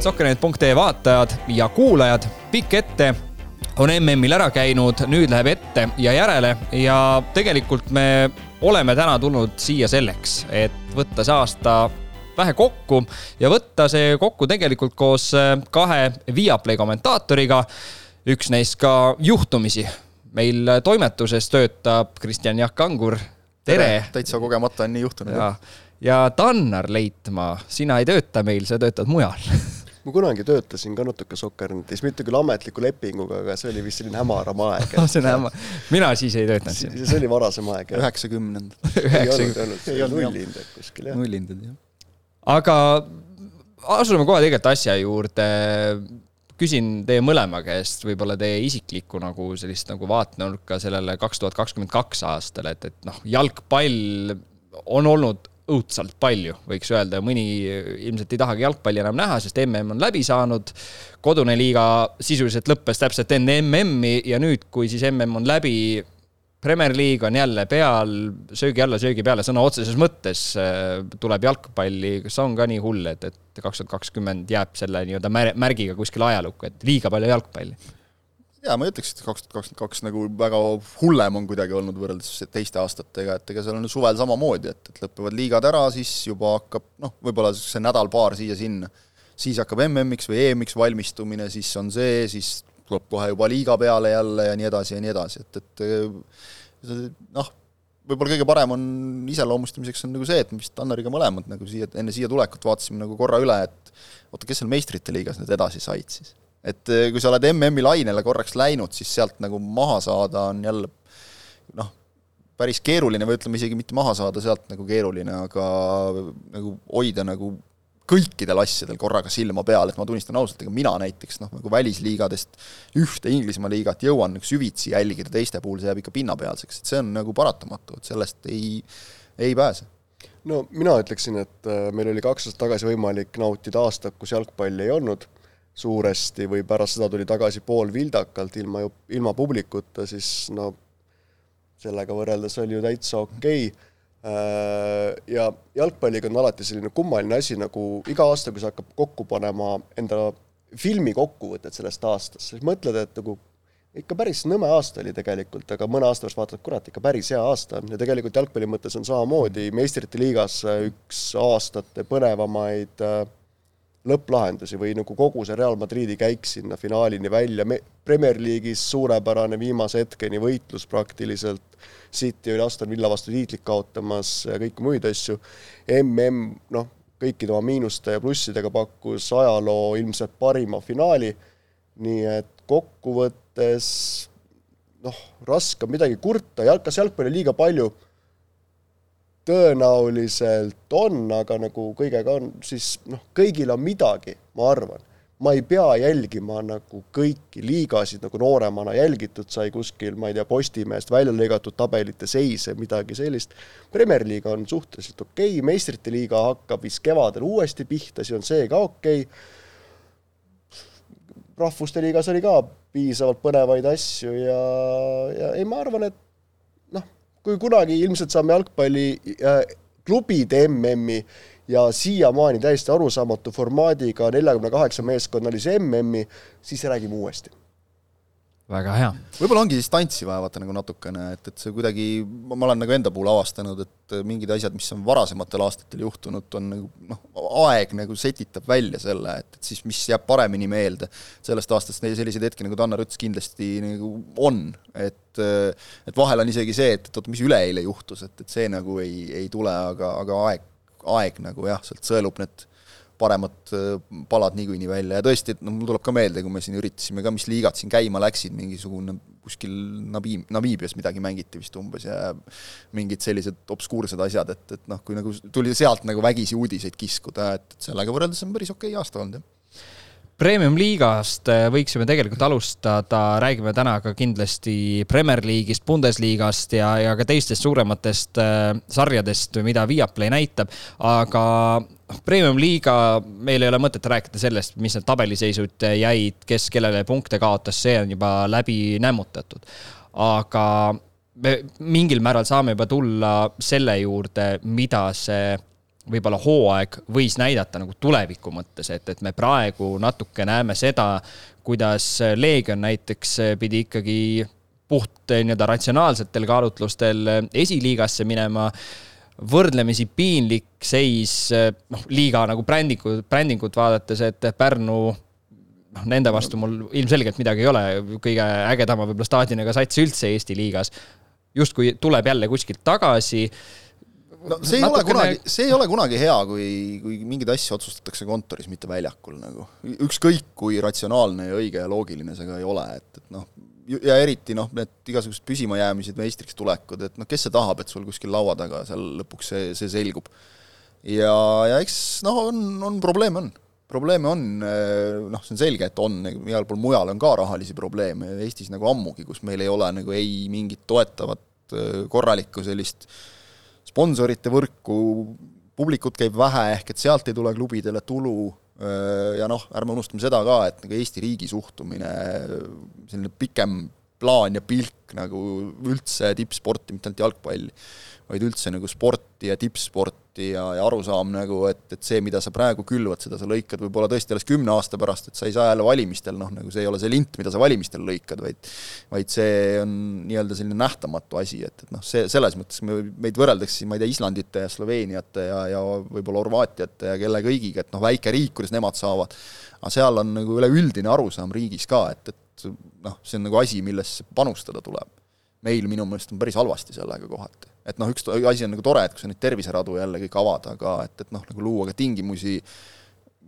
head Sokkernet.ee vaatajad ja kuulajad. pikk ette on MM-il ära käinud, nüüd läheb ette ja järele ja tegelikult me oleme täna tulnud siia selleks, et võtta see aasta vähe kokku ja võtta see kokku tegelikult koos kahe Viaplay kommentaatoriga. üks neist ka juhtumisi meil toimetuses töötab Kristjan Jaak Angur. tere, tere.! täitsa kogemata on nii juhtunud ja Tannar Leitmaa, sina ei tööta meil, sa töötad mujal ma kunagi töötasin ka natuke Soccernetis, mitte küll ametliku lepinguga, aga see oli vist selline hämaram aeg et.... see on häma-, mina siis ei töötanud siin. see oli varasem aeg, jah. üheksakümnendad. ei olnud, ei olnud nullhinded kuskil, jah. nullhinded, jah. aga asume kohe tegelikult asja juurde. küsin teie mõlema käest võib-olla teie isiklikku nagu sellist nagu vaatenurka sellele kaks tuhat kakskümmend kaks aastale, et, et noh, jalgpall on olnud õudselt palju, võiks öelda, mõni ilmselt ei tahagi jalgpalli enam näha, sest mm on läbi saanud. kodune liiga sisuliselt lõppes täpselt enne MM-i ja nüüd, kui siis mm on läbi, Premier League on jälle peal, söögi alla, söögi peale, sõna otseses mõttes äh, tuleb jalgpalli, kas on ka nii hull, et, et kaks tuhat kakskümmend jääb selle nii-öelda märgiga kuskile ajalukku, et liiga palju jalgpalli? Jaa, ma ei ütleks, et kaks tuhat kakskümmend kaks nagu väga hullem on kuidagi olnud võrreldes teiste aastatega, et ega seal on suvel samamoodi, et, et lõpevad liigad ära, siis juba hakkab noh, võib-olla see nädal-paar siia-sinna, siis hakkab MM-iks või EM-iks valmistumine, siis on see, siis tuleb kohe juba liiga peale jälle ja nii edasi ja nii edasi, et, et noh, võib-olla kõige parem on iseloomustamiseks on nagu see, et me vist Annariga mõlemad nagu siia, enne siia tulekut vaatasime nagu korra üle, et oota, kes seal meistrite liigas nüüd edasi said siis et eh, kui sa oled MM-i lainele korraks läinud, siis sealt nagu maha saada on jälle noh, päris keeruline või ütleme isegi mitte maha saada sealt nagu keeruline, aga nagu hoida nagu kõikidel asjadel korraga silma peal, et ma tunnistan ausalt, ega mina näiteks noh, nagu välisliigadest ühte Inglismaa liigat jõuan nagu süvitsi jälgida, teiste puhul see jääb ikka pinnapealseks, et see on nagu paratamatu, et sellest ei, ei pääse. No mina ütleksin, et äh, meil oli kaks aastat tagasi võimalik nautida aastat, kus jalgpalli ei olnud suuresti või pärast seda tuli tagasi poolvildakalt ilma, ilma publikuta, siis no sellega võrreldes oli ju täitsa okei okay. Äh, ja jalgpalliga on alati selline kummaline asi, nagu iga aasta, kui sa hakkad kokku panema enda filmi kokkuvõtet sellest aastast, siis mõtled, et nagu ikka päris nõme aasta oli tegelikult, aga mõne aasta pärast vaatad, kurat, ikka päris hea aasta on ja tegelikult jalgpalli mõttes on samamoodi meistrite liigas üks aastate põnevamaid äh, lõpplahendusi või nagu kogu see Real Madridi käik sinna finaalini välja, Premier League'is suurepärane viimase hetkeni võitlus praktiliselt, City oli Aston Villa vastu tiitlit kaotamas kõiki muid asju, MM noh, kõikide oma miinuste ja plussidega pakkus ajaloo ilmselt parima finaali, nii et kokkuvõttes noh, raske on midagi kurta, jalg, kas jalgpalli liiga palju tõenäoliselt on, aga nagu kõigega on, siis noh, kõigil on midagi, ma arvan. ma ei pea jälgima nagu kõiki liigasid, nagu nooremana jälgitud sai kuskil, ma ei tea, Postimehest välja lõigatud tabelite seise, midagi sellist. Premier liiga on suhteliselt okei okay., meistrite liiga hakkab vist kevadel uuesti pihta, siis on see ka okei okay. rahvuste liigas oli ka piisavalt põnevaid asju ja, ja ei, ma arvan, et kui kunagi ilmselt saame jalgpalli äh, klubide MM-i ja siiamaani täiesti arusaamatu formaadiga neljakümne kaheksa meeskonnalise MM-i, siis räägime uuesti väga hea. võib-olla ongi distantsi vaja vaata nagu natukene, et, et see kuidagi, ma olen nagu enda puhul avastanud, et mingid asjad, mis on varasematel aastatel juhtunud, on nagu noh, aeg nagu setitab välja selle, et, et siis mis jääb paremini meelde. sellest aastast selliseid hetki, nagu Tannar ütles, kindlasti nagu on, et et vahel on isegi see, et, et oota, mis üleeile juhtus, et, et see nagu ei, ei tule, aga, aga aeg, aeg nagu jah, sealt sõelub need paremad äh, palad niikuinii välja. Ja tõesti, et noh, mul tuleb ka meelde, kui me siin üritasime ka, mis liigad siin käima läksid, mingisugune kuskil Nabi-, Namiibias midagi mängiti vist umbes ja mingid sellised obskuursed asjad, et, et noh, kui nagu tuli sealt nagu vägisi uudiseid kiskuda, et, sellega võrreldes on päris okei okay aasta olnud, jah Premium-liigast äh, võiksime tegelikult alustada, räägime täna ka kindlasti Premier League'ist, Bundesliigast ja, ja ka teistest suurematest äh, sarjadest, mida Viaplay näitab, aga noh, Premium-liiga, meil ei ole mõtet rääkida sellest, mis need tabeliseisud jäid, kes kellele punkte kaotas, see on juba läbi nämmutatud. aga me mingil määral saame juba tulla selle juurde, mida see võib-olla hooaeg võis näidata nagu tuleviku mõttes, et, et me praegu natuke näeme seda, kuidas Leegion näiteks pidi ikkagi puht nii-öelda ratsionaalsetel kaalutlustel esiliigasse minema. võrdlemisi piinlik seis, noh, liiga nagu brändingut, brändingut vaadates, et Pärnu noh, nende vastu mul ilmselgelt midagi ei ole, kõige ägedama võib-olla staadioniga sats üldse Eesti liigas. justkui tuleb jälle kuskilt tagasi no see ei Natukene... ole kunagi, see ei ole kunagi hea, kui, kui mingeid asju otsustatakse kontoris, mitte väljakul nagu. ükskõik, kui ratsionaalne ja õige ja loogiline see ka ei ole, et, et noh, ja eriti noh, need igasugused püsimajäämised, meistriks tulekud, et noh, kes see tahab, et sul kuskil laua taga seal lõpuks see, see selgub. ja, ja eks noh, on, on probleeme, on. probleeme on, noh, see on selge, et on, igal pool mujal on ka rahalisi probleeme, Eestis nagu ammugi, kus meil ei ole nagu ei mingit toetavat korralikku sellist äh, sponsorite võrku, publikut käib vähe, ehk et sealt ei tule klubidele tulu. Ja noh, ärme unustame seda ka, et nagu Eesti riigi suhtumine, selline pikem plaan ja pilk nagu üldse tippsporti, mitte ainult jalgpalli, vaid üldse nagu sporti ja tippsporti ja, ja arusaam nagu, et, et see, mida sa praegu külvad, seda sa lõikad võib-olla tõesti alles kümne aasta pärast, et sa ei saa jälle valimistel, noh, nagu see ei ole see lint, mida sa valimistel lõikad, vaid vaid see on nii-öelda selline nähtamatu asi, et, et noh, see, selles mõttes me, meid võrreldakse siin, ma ei tea, Islandite ja Sloveeniate ja, ja võib-olla Horvaatiate ja kelle kõigiga, et noh, väike riik, kuidas nemad saavad, aga seal on nagu üleüldine arusaam riigis ka, et, et noh, see on nagu asi, millesse panustada tuleb meil minu meelest on päris halvasti sellega kohati. Et noh, üks asi on nagu tore, et kui sa neid terviseradu jälle kõik avad, aga et, et noh, nagu luua ka tingimusi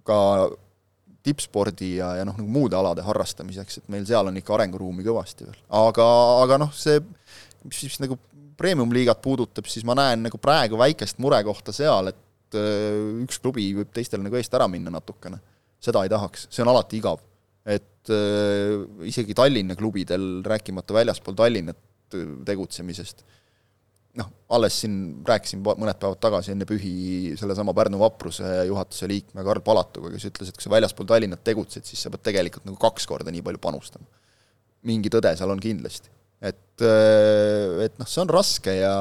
ka tippspordi ja, ja noh, nagu muude alade harrastamiseks, et meil seal on ikka arenguruumi kõvasti veel. aga, aga noh, see, mis siis nagu premium-liigat puudutab, siis ma näen nagu praegu väikest murekohta seal, et äh, üks klubi võib teistele nagu eest ära minna natukene. seda ei tahaks, see on alati igav. et äh, isegi Tallinna klubidel, rääkimata väljaspool Tallinnat, tegutsemisest. Noh, alles siin rääkisin mõned päevad tagasi enne pühi sellesama Pärnu Vapruse juhatuse liikme Karl Palatuga, kes ütles, et kui sa väljaspool Tallinnat tegutsed, siis sa pead tegelikult nagu kaks korda nii palju panustama. mingi tõde seal on kindlasti. et, et noh, see on raske ja,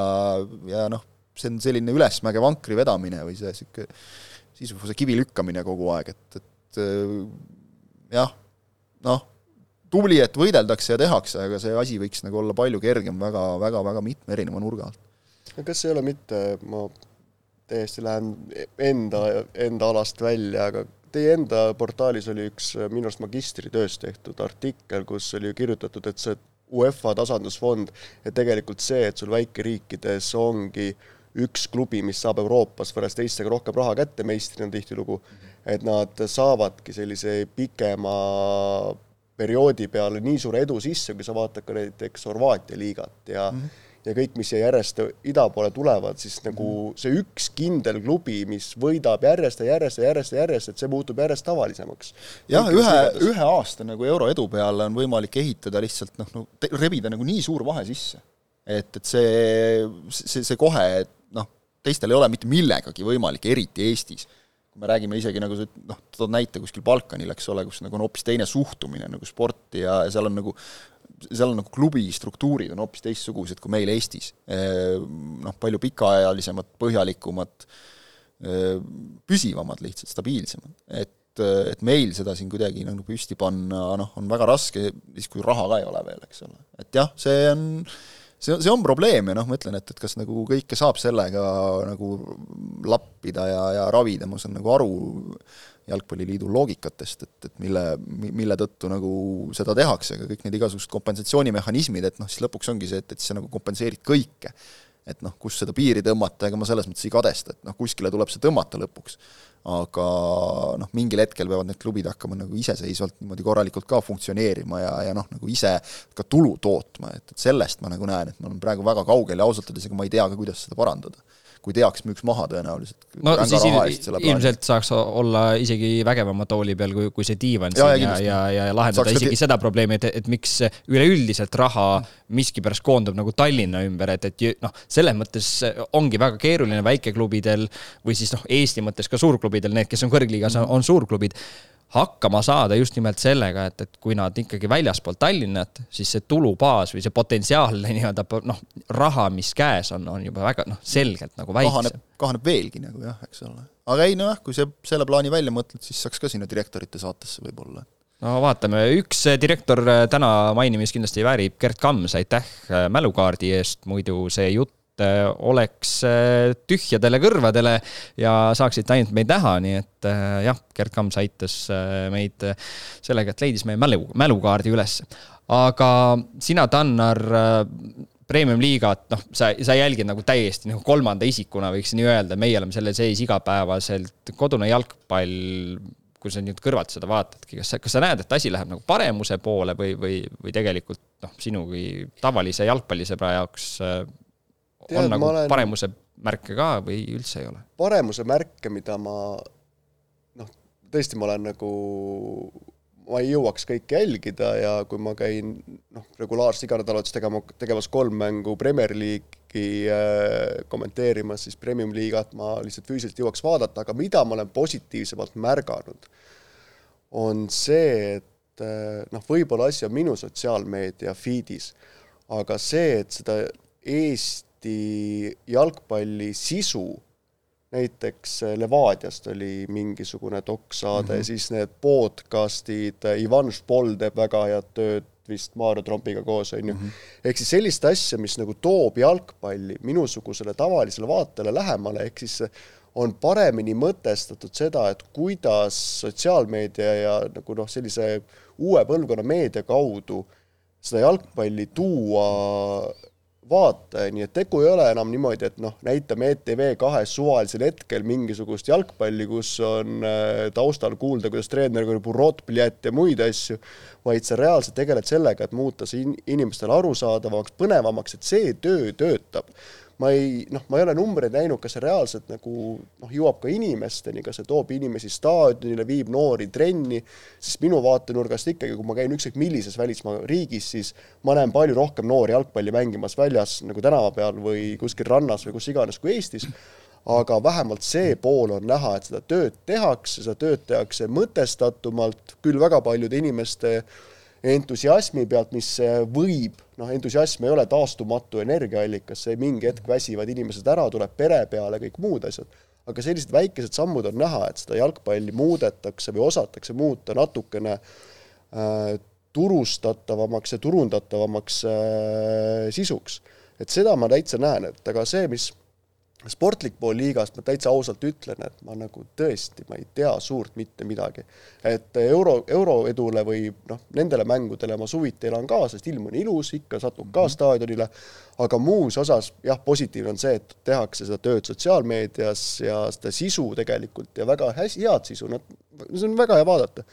ja noh, see on selline ülesmäge vankri vedamine või see niisugune sisufuse kivi lükkamine kogu aeg, et, et jah, noh, tubli, et võideldakse ja tehakse, aga see asi võiks nagu olla palju kergem väga, väga, väga mitme erineva nurga alt. kas ei ole mitte, ma täiesti lähen enda, enda alast välja, aga teie enda portaalis oli üks minu arust magistritöös tehtud artikkel, kus oli kirjutatud, et see UEFA tasandusfond ja tegelikult see, et sul väikeriikides ongi üks klubi, mis saab Euroopas võrreldes teistega rohkem raha kätte, meistrina tihtilugu, et nad saavadki sellise pikema perioodi peale nii suure edu sisse, kui sa vaatad ka näiteks Horvaatia liigat ja mm -hmm ja kõik, mis siia järjest ida poole tulevad, siis nagu mhm. see üks kindel klubi, mis võidab järjest ja järjest ja järjest ja järjest, et see muutub järjest tavalisemaks. jah, ühe, ühe aasta nagu euro edu peale on võimalik ehitada lihtsalt noh, no rebida nagu nii suur vahe sisse. et, et see, see, see kohe, noh, teistel ei ole mitte millegagi võimalik, eriti Eestis kui me räägime isegi nagu see, noh, tood näite kuskil Balkanil, eks ole, kus nagu on hoopis teine suhtumine nagu sporti ja seal on nagu seal on nagu klubi struktuurid on hoopis teistsugused kui meil Eestis. Noh, palju pikaajalisemad, põhjalikumad, püsivamad lihtsalt, stabiilsemad. et, et meil seda siin kuidagi nagu püsti panna, noh, on väga raske, siis kui raha ka ei ole veel, eks ole. et jah, see on see, see on probleem ja noh, ma ütlen, et, et kas nagu kõike saab sellega nagu lappida ja, ja ravida, ma saan nagu aru jalgpalliliidu loogikatest, et, et mille, mille tõttu nagu seda tehakse, aga kõik need igasugused kompensatsioonimehhanismid, et noh, siis lõpuks ongi see, et, et siis sa nagu kompenseerid kõike. Et noh, kus seda piiri tõmmata, ega ma selles mõttes ei kadesta, et noh, kuskile tuleb see tõmmata lõpuks. Aga noh, mingil hetkel peavad need klubid hakkama nagu iseseisvalt niimoodi korralikult ka funktsioneerima ja, ja noh, nagu ise ka tulu tootma, et, et sellest ma nagu näen, et me oleme praegu väga kaugel ja ausalt öeldes ega ma ei tea ka, kuidas seda parandada kui teaks, müüks maha tõenäoliselt. no siis il, ilmselt saaks olla isegi vägevama tooli peal, kui, kui see diivan ja, siin ja, ja, ja, ja lahendada saaks isegi seda probleemi, et, et miks üleüldiselt raha miskipärast koondub nagu Tallinna ümber, et, et noh, selles mõttes ongi väga keeruline väikeklubidel või siis noh, Eesti mõttes ka suurklubidel, need, kes on kõrgliigas, on suurklubid hakkama saada just nimelt sellega, et, et kui nad ikkagi väljaspool Tallinnat, siis see tulubaas või see potentsiaalne nii-öelda noh, raha, mis käes on, on juba väga noh, selgelt nagu väiksem. kahaneb, veelgi nagu jah, eks ole. aga ei nojah, kui see, selle plaani välja mõtled, siis saaks ka sinna direktorite saatesse võib-olla no vaatame, üks direktor täna mainimist kindlasti väärib, Gerd Kams, aitäh mälukaardi eest, muidu see jutt Äh, oleks äh, tühjadele kõrvadele ja saaksite ainult meid näha, nii et äh, jah, Gerd Kams aitas meid sellega, et leidis meie mälu, mälukaardi üles. aga sina, Tannar, premium-liigat, noh, sa, sa jälgid nagu täiesti nagu kolmanda isikuna, võiks nii öelda, meie oleme selle sees igapäevaselt, kodune jalgpall, kui sa nüüd kõrvalt seda vaatadki, kas sa, kas sa näed, et asi läheb nagu paremuse poole või, või, või tegelikult noh, sinu kui tavalise jalgpallisõbra jaoks Tead, on nagu olen... paremuse märke ka või üldse ei ole? paremuse märke, mida ma noh, tõesti, ma olen nagu, ma ei jõuaks kõike jälgida ja kui ma käin noh, regulaarselt iganädalates tegema, tegemas kolm mängu Premier League'i äh, kommenteerimas, siis Premium-liigat ma lihtsalt füüsiliselt jõuaks vaadata, aga mida ma olen positiivsemalt märganud, on see, et äh, noh, võib-olla asi on minu sotsiaalmeedia feed'is, aga see, et seda Eesti Eesti jalgpalli sisu, näiteks Levadiast oli mingisugune doksaade mm, -hmm. siis need podcast'id, Ivan Špol teeb väga head tööd vist Maarjo Trompiga koos, on ju. Mhm. ehk siis sellist asja, mis nagu toob jalgpalli minusugusele tavalisele vaatele lähemale, ehk siis on paremini mõtestatud seda, et kuidas sotsiaalmeedia ja nagu noh, sellise uue põlvkonna meedia kaudu seda jalgpalli tuua vaataja, nii et tegu ei ole enam niimoodi, et noh, näitame ETV kahes suvalisel hetkel mingisugust jalgpalli, kus on äh, taustal kuulda, kuidas treener korjab urotpljät ja muid asju, vaid sa reaalselt tegeled sellega, et muuta see in-, inimestele arusaadavamaks, põnevamaks, et see töö töötab ma ei, noh, ma ei ole numbreid näinud, kas see reaalselt nagu noh, jõuab ka inimesteni, kas see toob inimesi staadionile, viib noori trenni, sest minu vaatenurgast ikkagi, kui ma käin ükskõik millises välismaa riigis, siis ma näen palju rohkem noori jalgpalli mängimas väljas nagu tänava peal või kuskil rannas või kus iganes kui Eestis, aga vähemalt see pool on näha, et seda tööd tehakse, seda tööd tehakse mõtestatumalt, küll väga paljude inimeste entusiasmi pealt, mis võib noh, entusiasm ei ole taastumatu energiaallikas, see mingi hetk väsivad inimesed ära, tuleb pere peale, kõik muud asjad. aga sellised väikesed sammud on näha, et seda jalgpalli muudetakse või osatakse muuta natukene äh, turustatavamaks ja turundatavamaks äh, sisuks. et seda ma täitsa näen, et aga see, mis sportlik pool liigast, ma täitsa ausalt ütlen, et ma nagu tõesti, ma ei tea suurt mitte midagi. et euro, euroedule või noh, nendele mängudele ma suviti elan kaasa, sest ilm on ilus, ikka satun ka mhm. staadionile, aga muus osas jah, positiivne on see, et tehakse seda tööd sotsiaalmeedias ja seda sisu tegelikult ja väga hästi, head sisu, noh, see on väga hea vaadata.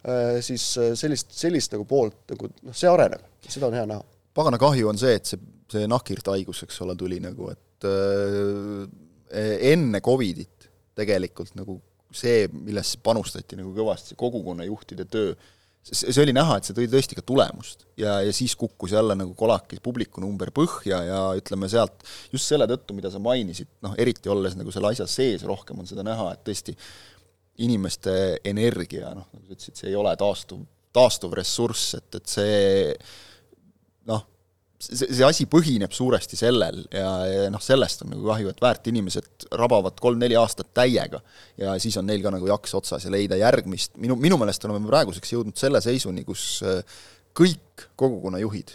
Äh, siis äh, sellist, sellist nagu poolt nagu noh, see areneb, seda on hea näha. pagana kahju on see, et see, see nahkhiirthaigus, eks ole, tuli nagu, et et enne Covidit tegelikult nagu see, millesse panustati nagu kõvasti, see kogukonnajuhtide töö, see oli näha, et see tõi tõesti ka tulemust. Ja, ja siis kukkus jälle nagu kolakis publiku number põhja ja ütleme sealt just selle tõttu, mida sa mainisid, noh eriti olles nagu selle asja sees rohkem on seda näha, et tõesti inimeste energia, noh, nagu sa ütlesid, see ei ole taastuv, taastuv ressurss, et, et see noh, see, see asi põhineb suuresti sellel ja, ja noh, sellest on nagu kahju, et väärt inimesed rabavad kolm-neli aastat täiega ja siis on neil ka nagu jaks otsas ja leida järgmist, minu, minu meelest oleme praeguseks jõudnud selle seisuni, kus äh, kõik kogukonnajuhid,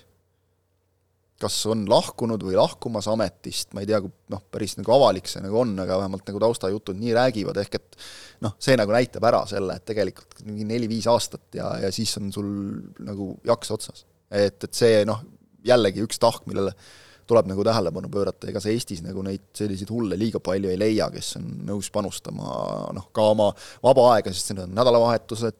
kas on lahkunud või lahkumas ametist, ma ei tea, kui noh, päris nagu avalik see nagu on, aga vähemalt nagu taustajutud nii räägivad, ehk et noh, see nagu näitab ära selle, et tegelikult mingi neli-viis aastat ja, ja siis on sul nagu jaks otsas. et, et see noh, jällegi üks tahk, millele tuleb nagu tähelepanu pöörata, ega sa Eestis nagu neid selliseid hulle liiga palju ei leia, kes on nõus panustama noh, ka oma vaba aega, sest need on nädalavahetused,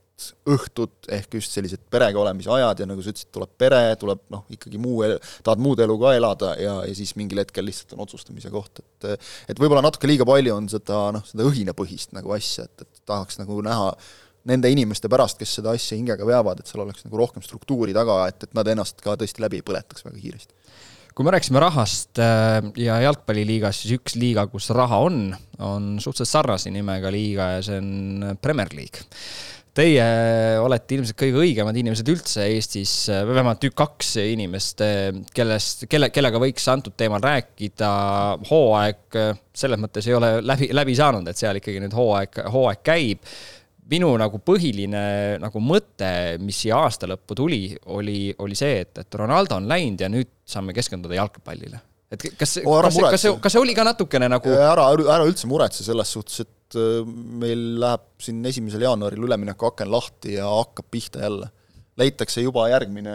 õhtud, ehk just sellised perega olemise ajad ja nagu sa ütlesid, tuleb pere, tuleb noh, ikkagi muu, tahad muud elu ka elada ja, ja siis mingil hetkel lihtsalt on otsustamise koht, et et võib-olla natuke liiga palju on seda noh, seda õhinapõhist nagu asja, et, et tahaks nagu näha nende inimeste pärast, kes seda asja hingega veavad, et seal oleks nagu rohkem struktuuri taga, et, et nad ennast ka tõesti läbi ei põletaks väga kiiresti. kui me rääkisime rahast äh, ja jalgpalliliigast, siis üks liiga, kus raha on, on suhteliselt sarnase nimega liiga ja see on Premier League Teie olete ilmselt kõige õigemad inimesed üldse Eestis, või vähemalt kaks inimest, kellest, kelle, kellega võiks antud teemal rääkida. hooaeg selles mõttes ei ole läbi, läbi saanud, et seal ikkagi nüüd hooaeg, hooaeg käib. Minu nagu põhiline nagu mõte, mis siia aasta lõppu tuli, oli, oli see, et, et Ronaldo on läinud ja nüüd saame keskenduda jalgpallile et kas kas, kas see, kas see oli ka natukene nagu ära, ära üldse muretse selles suhtes, et Äh, meil läheb siin esimesel jaanuaril üleminekuaken lahti ja hakkab pihta jälle. leitakse juba järgmine,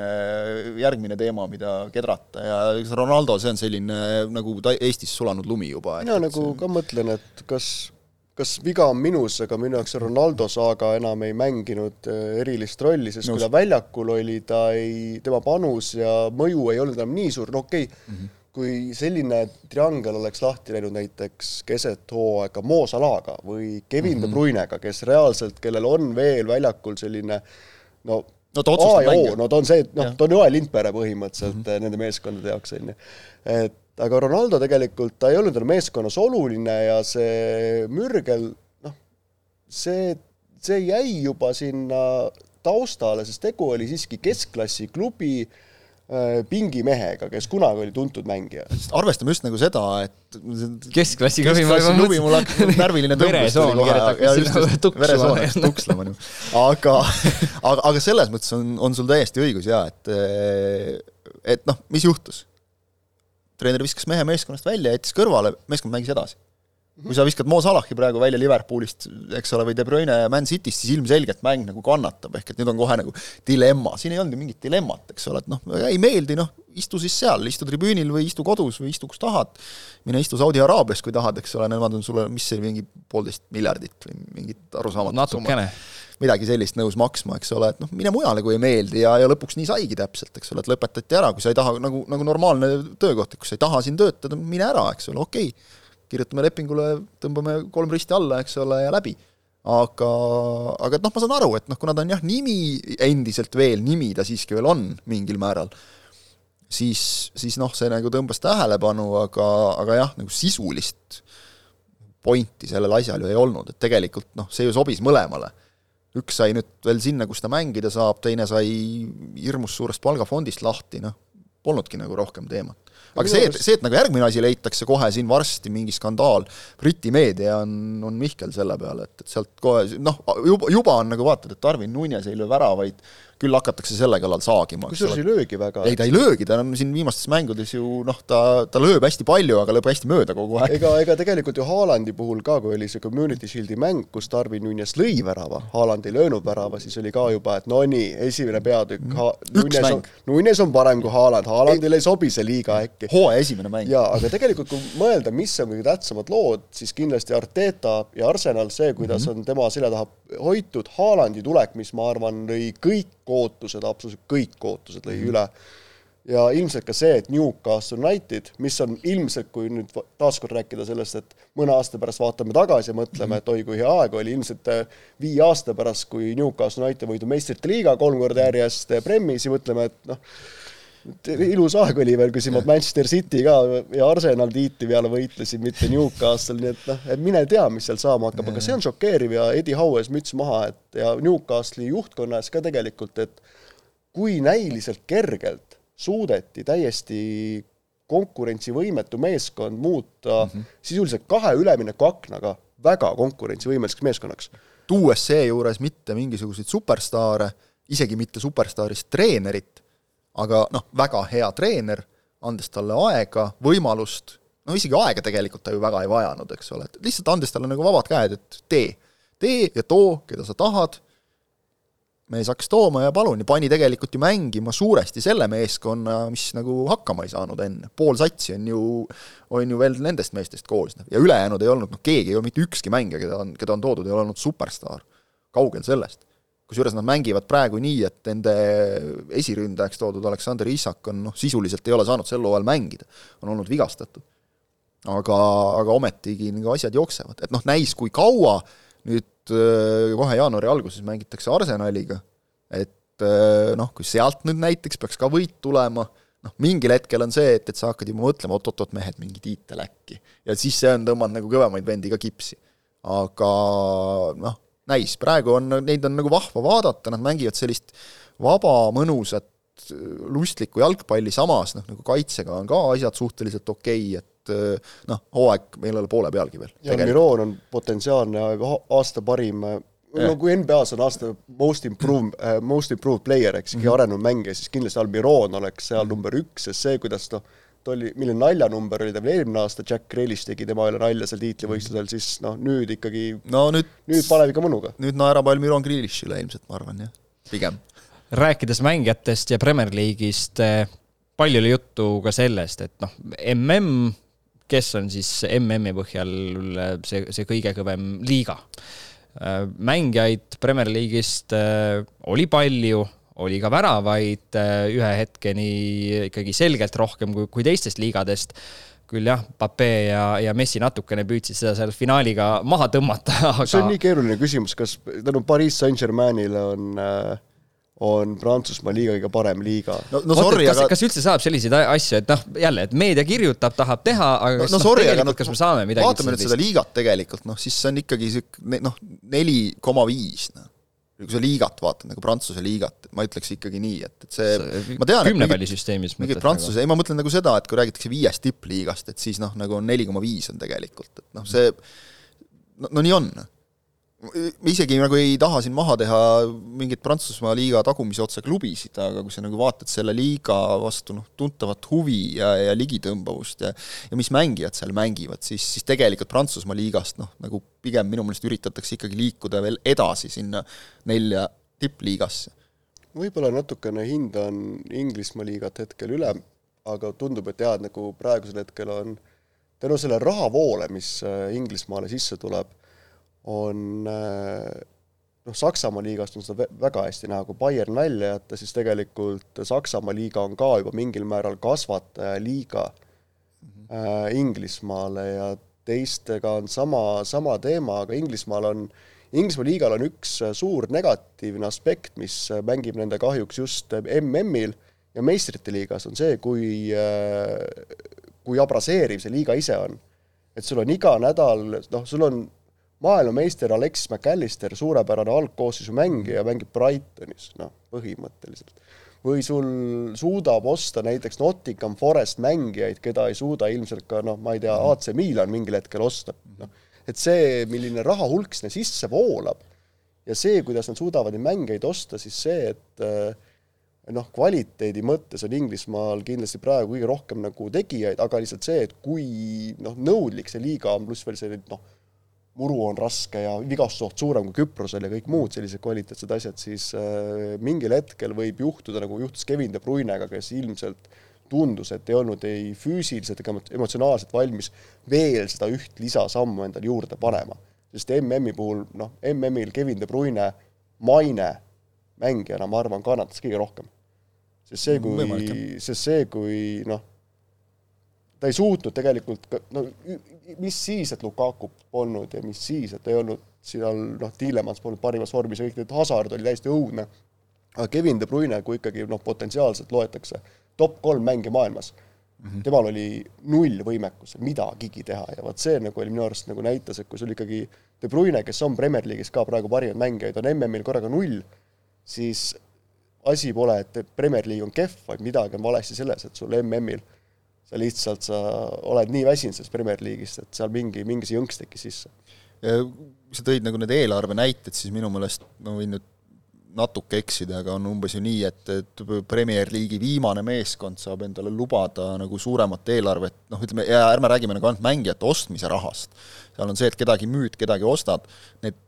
järgmine teema, mida kedrata ja Ronaldo, see on selline nagu ta Eestis sulanud lumi juba. mina nagu see... ka mõtlen, et kas kas viga on minus, aga minu jaoks Ronaldo saaga enam ei mänginud äh, erilist rolli, sest Nõus. kui ta väljakul oli, ta ei, tema panus ja mõju ei olnud enam nii suur, no okei okay, mm, -hmm kui selline triangel oleks lahti läinud näiteks keset hooaega Mo Salaga või Kevin mm -hmm. De mhm. Bruyne'ga, kes reaalselt, kellel on veel väljakul selline no no ta otsustab mängida. no ta on see, noh, ta on Joel Lindpere põhimõtteliselt mm -hmm. nende meeskondade jaoks, on ju. et aga Ronaldo tegelikult, ta ei olnud enam meeskonnas oluline ja see mürgel, noh, see, see jäi juba sinna taustale, sest tegu oli siiski keskklassi klubi äh, pingimehega, kes kunagi oli tuntud mängija. arvestame just nagu seda, et keskklassi klubi, klubi mul hakkab närviline tõmbus tuli kohe veresoon hakkas tukslema nüüd. aga, aga, aga selles mõttes on, on sul täiesti õigus jaa, et et noh, mis juhtus? Treener viskas mehe meeskonnast välja, jättis kõrvale, meeskond mängis edasi. Kui sa viskad Mo Salahi praegu välja Liverpoolist, eks ole, või De Bruyne Man Cityst, siis ilmselgelt mäng nagu kannatab, ehk et nüüd on kohe nagu dilemma, siin ei olnud ju mingit dilemmat, eks ole, et noh, ei meeldi, noh, istu siis seal, istu tribüünil või istu kodus või istu kus tahad, mine istu Saudi Araabias, kui tahad, eks ole, nemad on sulle, mis see mingi poolteist miljardit või mingit arusaamatut natukene midagi sellist nõus maksma, eks ole, et noh, mine mujale, kui ei meeldi ja, ja lõpuks nii saigi täpselt, eks ole, et lõpetati ära, kui sa ei taha, nagu, nagu normaalne töökoht, et kui sa ei taha siin töötada, mine ära, eks ole, okei okay kirjutame lepingule, tõmbame kolm risti alla, eks ole, ja läbi. aga, aga et noh, ma saan aru, et noh, kuna ta on jah, nimi endiselt veel, nimi ta siiski veel on mingil määral, siis, siis noh, see nagu tõmbas tähelepanu, aga, aga jah, nagu sisulist pointi sellel asjal ju ei olnud, et tegelikult noh, see ju sobis mõlemale. Üks sai nüüd veel sinna, kus ta mängida saab, teine sai hirmus suurest palgafondist lahti, noh, polnudki nagu rohkem teemat. Aga see, et, see, et nagu järgmine asi leitakse kohe siin varsti, mingi skandaal, Briti meedia on, on Mihkel selle peale, et, et sealt kohe noh, juba, juba on nagu vaatad, et Darwin Nunes ei löö väravaid, küll hakatakse selle kallal saagima. kusjuures ei löögi väga. ei, ta ei löögi, ta on siin viimastes mängudes ju noh, ta, ta lööb hästi palju, aga lööb hästi mööda kogu aeg. ega, ega tegelikult ju Haalandi puhul ka, kui oli see Community Shieldi mäng, kus Darwin Nunes lõi värava, Haaland ei löönud värava, siis oli ka juba, et no nii, esimene peatükk mm. ha-, Nunes on, Nunes on parem kui Haaland, Haalandile ei sobi see liiga äkki. hooaja esimene mäng. jaa, aga tegelikult kui mõelda, mis on kõige tähtsamad lood, siis kindlasti Arteta ja Arsenal, see, kuidas mm -hmm. on tema selja taha hoitud, Haalandi tulek, mis ma arvan, lõi kõik ootused, absoluutselt kõik ootused lõi mm -hmm. üle. ja ilmselt ka see, et Newcastle United, mis on ilmselt, kui nüüd taaskord rääkida sellest, et mõne aasta pärast vaatame tagasi ja mõtleme mm, -hmm. et oi kui hea aeg oli, ilmselt äh, viie aasta pärast, kui Newcastle United võidab meistrite liiga kolm korda järjest äh, Premis ja mõtleme, et noh, ilus aeg oli veel, kui siin Manchester City ka ja Arsenal tiitli peale võitlesid, mitte Newcastle, nii et noh, et mine tea, mis seal saama hakkab, aga see on šokeeriv ja Eddie Howes müts maha, et ja Newcastle'i juhtkonna ees ka tegelikult, et kui näiliselt kergelt suudeti täiesti konkurentsivõimetu meeskond muuta mm -hmm. sisuliselt kahe üleminekuaknaga väga konkurentsivõimeliseks meeskonnaks. tuues seejuures mitte mingisuguseid superstaare, isegi mitte superstaarist treenerit, aga noh, väga hea treener, andes talle aega, võimalust, no isegi aega tegelikult ta ju väga ei vajanud, eks ole, et lihtsalt andes talle nagu vabad käed, et tee, tee ja too, keda sa tahad mees hakkas tooma ja palun ja pani tegelikult ju mängima suuresti selle meeskonna, mis nagu hakkama ei saanud enne. pool satsi on ju, on ju veel nendest meestest koosnev ja ülejäänud ei olnud, noh keegi ei ole mitte ükski mängija, keda on, keda on toodud, ei ole olnud superstaar. kaugel sellest. Kusjuures nad mängivad praegu nii, et nende esiründajaks toodud Aleksander Isak on noh, sisuliselt ei ole saanud sel hooajal mängida, on olnud vigastatud. aga, aga ometigi nagu asjad jooksevad, et noh, näis, kui kaua nüüd Äh, kohe jaanuari alguses mängitakse Arsenaliga, et äh, noh, kui sealt nüüd näiteks peaks ka võit tulema, noh, mingil hetkel on see, et, et sa hakkad juba mõtlema, oot-oot-oot, mehed, mingi tiitel äkki. ja siis see on, tõmbanud nagu kõvemaid vendi ka kipsi. aga noh, näis, praegu on, neid on nagu vahva vaadata, nad mängivad sellist vaba, mõnusat, lustlikku jalgpalli, samas noh, nagu kaitsega on ka asjad suhteliselt okei okay,, et noh, hooaeg meil ei ole poole pealgi veel. ja Miron on potentsiaalne aasta parim no kui NBA-s on aasta most improved uh,, most improved player, eks mm -hmm. arenenud mängija, siis kindlasti Almiron oleks seal -hmm. number üks, sest see, kuidas noh, ta oli, milline naljanumber oli ta veel eelmine aasta, Jack Grealish tegi tema üle nalja seal tiitlivõistlusel, siis noh, nüüd ikkagi no nüüd, nüüd paneb ikka mõnuga. nüüd naerab Almiron Grealishile ilmselt, ma arvan, jah, pigem. rääkides mängijatest ja Premier League'ist, eh, palju oli juttu ka sellest, et noh, mm, kes on siis MM-i põhjal see, see kõige kõvem liiga Äh, mängijaid Premier League'ist äh, oli palju, oli ka väravaid äh, ühe hetkeni ikkagi selgelt rohkem kui, kui teistest liigadest. Küll jah, Pape ja, ja Messi natukene püüdsid seda seal finaaliga maha tõmmata, aga see on nii keeruline küsimus, kas tänu Pariis Saint-Germainile on äh, on Prantsusmaa liiga kõige parem liiga. no, no sorry, aga kas üldse saab selliseid asju, et noh, jälle, et meedia kirjutab, tahab teha, aga kas no, no, sorry, aga no, kas me saame midagi vaatame nüüd seda liigat tegelikult, noh, siis see on ikkagi sihuke noh, neli koma viis, noh kui sa liigat vaatad, nagu Prantsuse liigat, ma ütleks ikkagi nii, et, et see, see ma tean, kümnepallisüsteemis mingid Prantsuse, ei ma mõtlen nagu seda, et kui räägitakse viiest tippliigast, et siis noh, nagu on neli koma viis on tegelikult, et noh, see no, no nii on isegi nagu ei taha siin maha teha mingeid Prantsusmaa liiga tagumise otsa klubisid, aga kui sa nagu vaatad selle liiga vastu noh, tuntavat huvi ja, ja ligitõmbavust ja ja mis mängijad seal mängivad, siis, siis tegelikult Prantsusmaa liigast noh, nagu pigem minu meelest üritatakse ikkagi liikuda veel edasi sinna nelja tippliigasse. võib-olla natukene hindan Inglismaa liigat hetkel üle, aga tundub, et jah, et nagu praegusel hetkel on tänu selle rahavoole, mis äh, Inglismaale sisse tuleb on äh, noh, Saksamaa liigast on seda väga hästi näha, kui Bayern välja jätta, siis tegelikult Saksamaa liiga on ka juba mingil määral kasvatajaliiga mm -hmm. äh, Inglismaale ja teistega on sama, sama teema, aga Inglismaal on, Inglismaa liigal on üks suur negatiivne aspekt, mis mängib nende kahjuks just MM-il ja meistrite liigas, on see, kui äh, kui abraseeriv see liiga ise on. et sul on iga nädal, noh, sul on maailmameister Alexis McAllister, suurepärane algkoosseisu mängija, mängib Brightonis, noh, põhimõtteliselt. või sul suudab osta näiteks Nottingham Forest mängijaid, keda ei suuda ilmselt ka noh, ma ei tea, AC Milan mingil hetkel osta, noh. et see, milline raha hulk sinna sisse voolab ja see, kuidas nad suudavad neid mängijaid osta, siis see, et eh, noh, kvaliteedi mõttes on Inglismaal kindlasti praegu kõige rohkem nagu tegijaid, aga lihtsalt see, et kui noh, nõudlik see liiga on, pluss veel see noh, muru on raske ja vigastusoht suurem kui Küprosel ja kõik muud sellised kvaliteetsed asjad, siis äh, mingil hetkel võib juhtuda, nagu juhtus Kevin De Bruyne'ga, kes ilmselt tundus, et ei olnud ei füüsiliselt ega emotsionaalselt valmis veel seda üht lisasammu endale juurde panema. sest MM-i puhul, noh, MM-il Kevin De Bruyne maine mängijana, ma arvan, kannatas kõige rohkem. sest see, kui, sest see, kui noh, ta ei suutnud tegelikult no mis siis, et Lukaku polnud ja mis siis, et ei olnud seal noh, Tiilemans polnud parimas vormis ja kõik need, Hazard oli täiesti õudne, aga Kevin De Bruyne, kui ikkagi noh, potentsiaalselt loetakse top kolm mängija maailmas mm, -hmm. temal oli null võimekus midagigi teha ja vot see nagu oli minu arust nagu näitas, et kui sul ikkagi De Bruyne, kes on Premier League'is ka praegu parimad mängijad, on MM-il korraga null, siis asi pole, et Premier League on kehv, vaid midagi on valesti selles, et sul MM-il sa lihtsalt, sa oled nii väsinud sellest Premier League'ist, et seal mingi, mingi see jõnks tekkis sisse. sa tõid nagu need eelarve näited, siis minu meelest, ma võin nüüd natuke eksida, aga on umbes ju nii, et, et Premier League'i viimane meeskond saab endale lubada nagu suuremat eelarvet, noh, ütleme, ja ärme räägime nagu ainult mängijate ostmise rahast, seal on see, et kedagi müüd, kedagi ostad, need,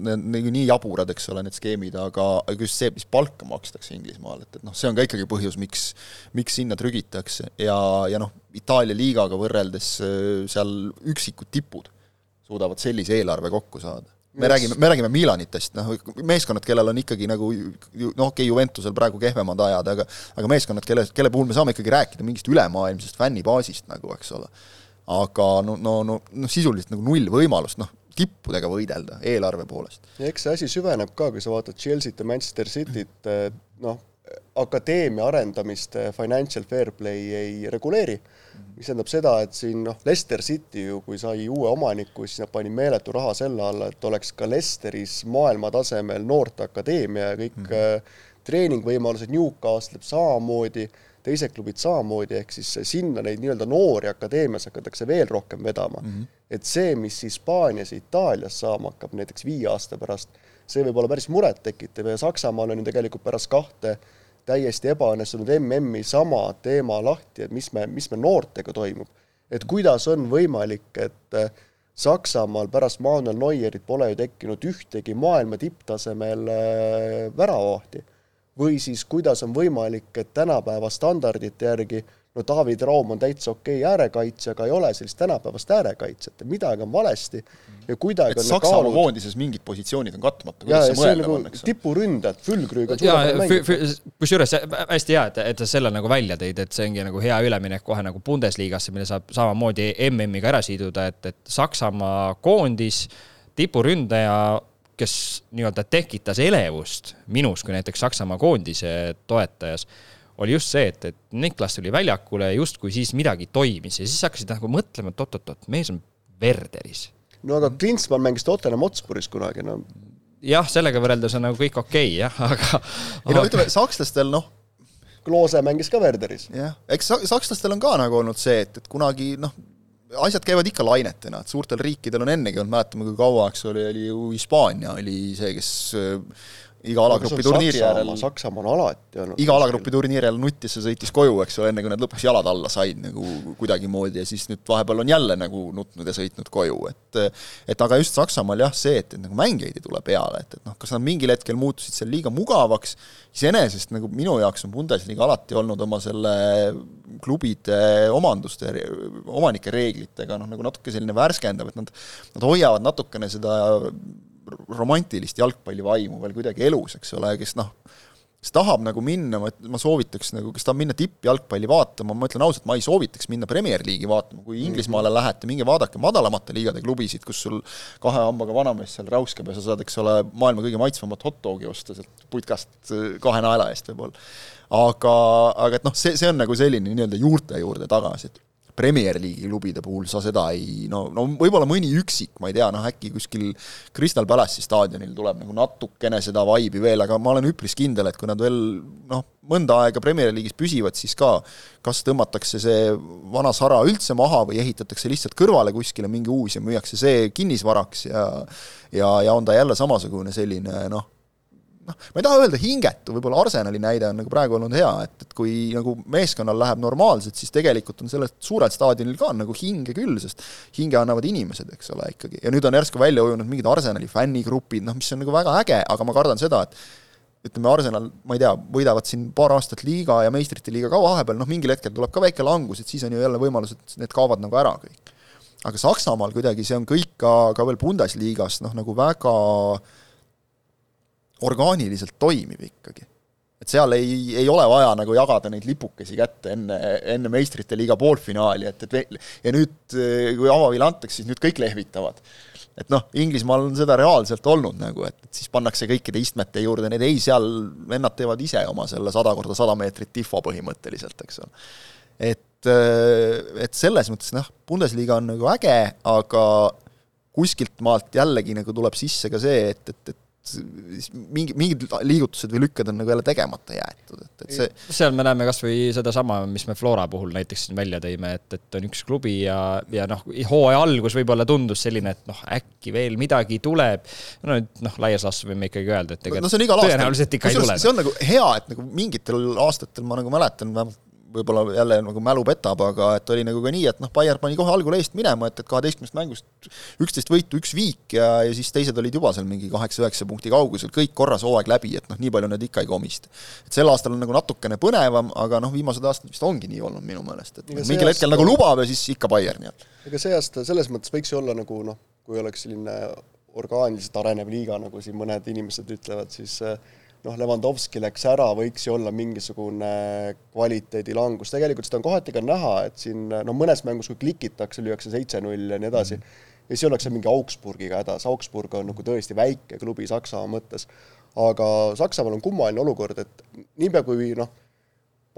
need nagu nii jaburad, eks ole, need skeemid, aga, aga just see, mis palka makstakse Inglismaal, et, et noh, see on ka ikkagi põhjus, miks, miks sinna trügitakse. Ja, ja noh, Itaalia liigaga võrreldes seal üksikud tipud suudavad sellise eelarve kokku saada me räägime, me räägime Milanitest, noh, meeskonnad, kellel on ikkagi nagu noh, okei okay,, Juventusel praegu kehvemad ajad, aga aga meeskonnad, kelle, kelle puhul me saame ikkagi rääkida mingist ülemaailmsest fännibaasist nagu, eks ole. aga no, no, no, noh, sisuliselt nagu null võimalust, noh, tippudega võidelda eelarve poolest. ja eks see asi süveneb ka, kui sa vaatad Chelsea't ja Manchester Cityt, noh, akadeemia arendamist financial fair play ei reguleeri, mis tähendab seda, et siin noh, Leicester City ju, kui sai uue omaniku, siis nad panid meeletu raha selle alla, et oleks ka Leicesteris maailmatasemel noorteakadeemia ja kõik mm -hmm. treeningvõimalused, Newcastle samamoodi, teised klubid samamoodi, ehk siis sinna neid nii-öelda noori akadeemias hakatakse veel rohkem vedama mm. -hmm. et see, mis Hispaanias ja Itaalias saama hakkab näiteks viie aasta pärast, see võib olla päris murettekitav ja Saksamaal on ju tegelikult pärast kahte täiesti ebaõnnestunud MM-i sama teema lahti, et mis me, mis me noortega toimub. et kuidas on võimalik, et äh, Saksamaal pärast Manuel Neuerit pole ju tekkinud ühtegi maailma tipptasemel äh, väravahti. või siis kuidas on võimalik, et tänapäeva standardite järgi no David Raum on täitsa okei okay äärekaitsja, aga ei ole sellist tänapäevast äärekaitsjat, et midagi on valesti ja kuidagi et on Saksamaa kaalud... koondises mingid positsioonid on katmata, kuidas see mõeldav nagu on, eks? tipuründajad, Fülgrüg on suurepärane kusjuures hästi hea, et, et sa selle nagu välja tõid, et see ongi nagu hea üleminek kohe nagu Bundesligasse, mille saab samamoodi MM-iga ära siduda, et, et Saksamaa koondis, tipuründaja, kes nii-öelda tekitas elevust minus kui näiteks Saksamaa koondise toetajas oli just see, et, et Niklas tuli väljakule ja justkui siis midagi toimis ja siis hakkasid nagu mõtlema, et oot-oot-oot, mees on Werderis. no aga Klinsmann mängis Tottenham Hotspur'is kunagi, no. jah, sellega võrreldes on nagu kõik okei okay, jah, aga. ei no ütleme, sakslastel noh. Kloose mängis ka Werderis. jah, eks sakslastel on ka nagu olnud see, et, et kunagi noh, asjad käivad ikka lainetena, et suurtel riikidel on ennegi olnud, mäletame, kui kaua, eks ole, oli ju Hispaania oli see, kes iga alagrupi turniiri järel Saksamaa on alati olnud. Iga alagrupi turniiri järel nuttis ja sõitis koju, eks ole, enne kui nad lõpuks jalad alla said nagu kuidagimoodi ja siis nüüd vahepeal on jälle nagu nutnud ja sõitnud koju, et et aga just Saksamaal jah, see, et, et nagu mängijaid ei tule peale, et, et noh, kas nad mingil hetkel muutusid seal liiga mugavaks, iseenesest nagu minu jaoks on Bundesliga alati olnud oma selle klubide omanduste, omanike reeglitega noh, nagu natuke selline värskendav, et nad nad hoiavad natukene seda romantilist jalgpallivaimu veel kuidagi elus, eks ole, kes noh, kes tahab nagu minna, ma, ma soovitaks nagu, kes tahab minna tippjalgpalli vaatama, ma ütlen ausalt, ma ei soovitaks minna Premier League'i vaatama, kui Inglismaale lähete, minge vaadake madalamate liigade klubisid, kus sul kahe hambaga vanamees seal räuskab ja sa saad, eks ole, maailma kõige maitsvamat hot dogi osta sealt putkast kahe naela eest võib-olla. aga, aga et noh, see, see on nagu selline nii-öelda juurte juurde tagasi, et Premier League'i klubide puhul sa seda ei no, no võib-olla mõni üksik, ma ei tea, noh äkki kuskil Crystal Palace'i staadionil tuleb nagu natukene seda vaibi veel, aga ma olen üpris kindel, et kui nad veel noh, mõnda aega Premier League'is püsivad, siis ka kas tõmmatakse see vana sara üldse maha või ehitatakse lihtsalt kõrvale kuskile mingi uus ja müüakse see kinnisvaraks ja ja, ja on ta jälle samasugune selline noh, noh, ma ei taha öelda hingetu, võib-olla Arsenali näide on nagu praegu olnud hea, et, et kui nagu meeskonnal läheb normaalselt, siis tegelikult on sellel suurel staadionil ka nagu hinge küll, sest hinge annavad inimesed, eks ole, ikkagi. ja nüüd on järsku välja ujunud mingid Arsenali fännigrupid, noh, mis on nagu väga äge, aga ma kardan seda, et ütleme, Arsenal, ma ei tea, võidavad siin paar aastat liiga ja meistrite liiga ka vahepeal, noh mingil hetkel tuleb ka väike langus, et siis on ju jälle võimalus, et need kaovad nagu ära kõik. aga Saksamaal kuidagi see on kõik ka, ka veel Bundesliga-s noh, nagu väga äh, orgaaniliselt toimiv ikkagi. et seal ei, ei ole vaja nagu jagada neid lipukesi kätte enne, enne meistrite liiga poolfinaali, et, et ja nüüd, kui avaviil antakse, siis nüüd kõik lehvitavad. et noh, Inglismaal on seda reaalselt olnud nagu, et, et siis pannakse kõikide istmete juurde, need ei, seal vennad teevad ise oma selle sada korda sada meetrit tifo põhimõtteliselt, eks ole. et, et selles mõttes noh, Bundesliga on nagu äge, aga kuskilt maalt jällegi nagu tuleb sisse ka see, et, et, et mingi, mingid liigutused või lükked on nagu jälle tegemata jäetud, et, et see seal me näeme kas või sedasama, mis me Flora puhul näiteks siin välja tõime, et, et on üks klubi ja, ja noh, hooaja algus võib-olla tundus selline, et noh, äkki veel midagi tuleb, no nüüd noh, laias laastus võime ikkagi öelda, et tegelikult no, tõenäoliselt ikka ei tule. see on nagu hea, et nagu mingitel aastatel ma nagu mäletan, vähemalt võib-olla jälle nagu mälu petab, aga et oli nagu ka nii, et noh, Bayern pani kohe algul eest minema, et, et kaheteistkümnest mängust üksteist võitu, üks viik ja, ja siis teised olid juba seal mingi kaheksa-üheksa punkti kaugusel, kõik korras hooaeg läbi, et noh, nii palju nad ikka ei komista. et sel aastal on nagu natukene põnevam, aga noh, viimased aastad vist ongi nii olnud minu meelest, et mingil aasta... hetkel nagu lubab ja siis ikka Bayern jah. ega see aasta selles mõttes võiks ju olla nagu noh, kui oleks selline orgaaniliselt arenev liiga, nagu siin mõned inimesed ütlevad, siis äh, noh, Levandovski läks ära, võiks ju olla mingisugune kvaliteedilangus, tegelikult seda on kohati ka näha, et siin no mõnes mängus, kui klikitakse, lüüakse seitse-null ja nii edasi mm, -hmm. ja siis ollakse mingi Augsburgiga hädas, Augsburg on nagu tõesti väike klubi Saksamaa mõttes. aga Saksamaal on kummaline olukord, et niipea kui noh,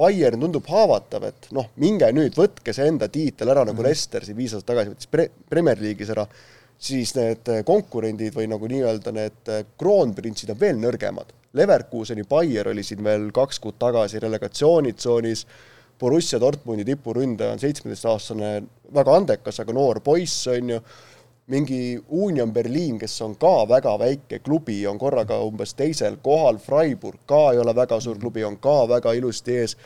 Bayern tundub haavatav, et noh, minge nüüd, võtke see enda tiitel ära, nagu mm -hmm. Leicester siin viis aastat tagasi võttis pre-, Premier League'is ära, siis need konkurendid või nagu nii-öelda need kroonprintsid on veel nõrgemad. Leverkuseni Bayer oli siin veel kaks kuud tagasi relegatsioonitsoonis, Borussia Dortmundi tipuründaja on seitsmeteistaastane, väga andekas, aga noor poiss, on ju, mingi Union Berliin, kes on ka väga väike klubi, on korraga umbes teisel kohal, Freiburg ka ei ole väga suur klubi, on ka väga ilusti ees,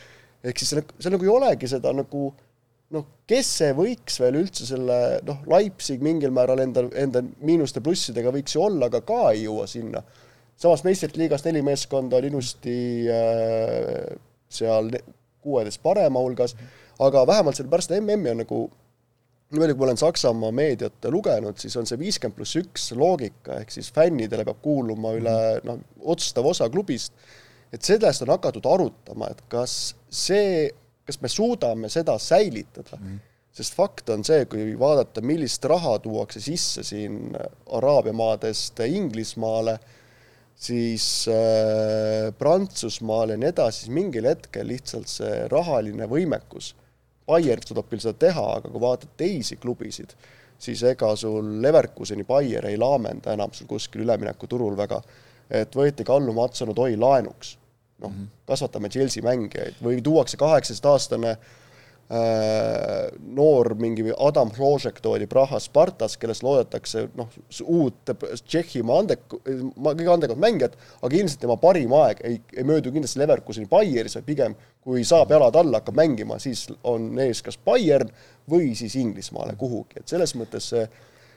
ehk siis seal, seal nagu ei olegi seda nagu noh, kes see võiks veel üldse selle noh, Leipzig mingil määral enda, enda miinuste-plussidega võiks ju olla, aga ka ei jõua sinna. Samas meistrite liigas neli meeskonda on ilusti äh, seal kuueteist parema hulgas, aga vähemalt sellepärast MM-i on nagu nii palju, kui ma olen Saksamaa meediat lugenud, siis on see viiskümmend pluss üks loogika, ehk siis fännidele peab kuuluma üle noh, otsustav osa klubist, et sellest on hakatud arutama, et kas see, kas me suudame seda säilitada mm. -hmm. sest fakt on see, kui vaadata, millist raha tuuakse sisse siin Araabia maadest Inglismaale, siis äh, Prantsusmaal ja nii edasi, siis mingil hetkel lihtsalt see rahaline võimekus Bayern suudab küll seda teha, aga kui vaatad teisi klubisid, siis ega sul Leverkuseni Bayer ei laamenda enam sul kuskil üleminekuturul väga. et võeti Kallu Matson-Odoi laenuks, noh mm -hmm., kasvatame Chelsea mängijaid või tuuakse kaheksateistaastane Äh, noor mingi Adam Hložek toodi Praha Spartas, kellest loodetakse noh, uut Tšehhimaa andek-, kõige andekat mängijat, aga ilmselt tema parim aeg ei, ei möödu kindlasti Leverkuseni Bayeris, vaid pigem kui saab jalad alla, hakkab mängima, siis on ees kas Bayern või siis Inglismaale kuhugi, et selles mõttes see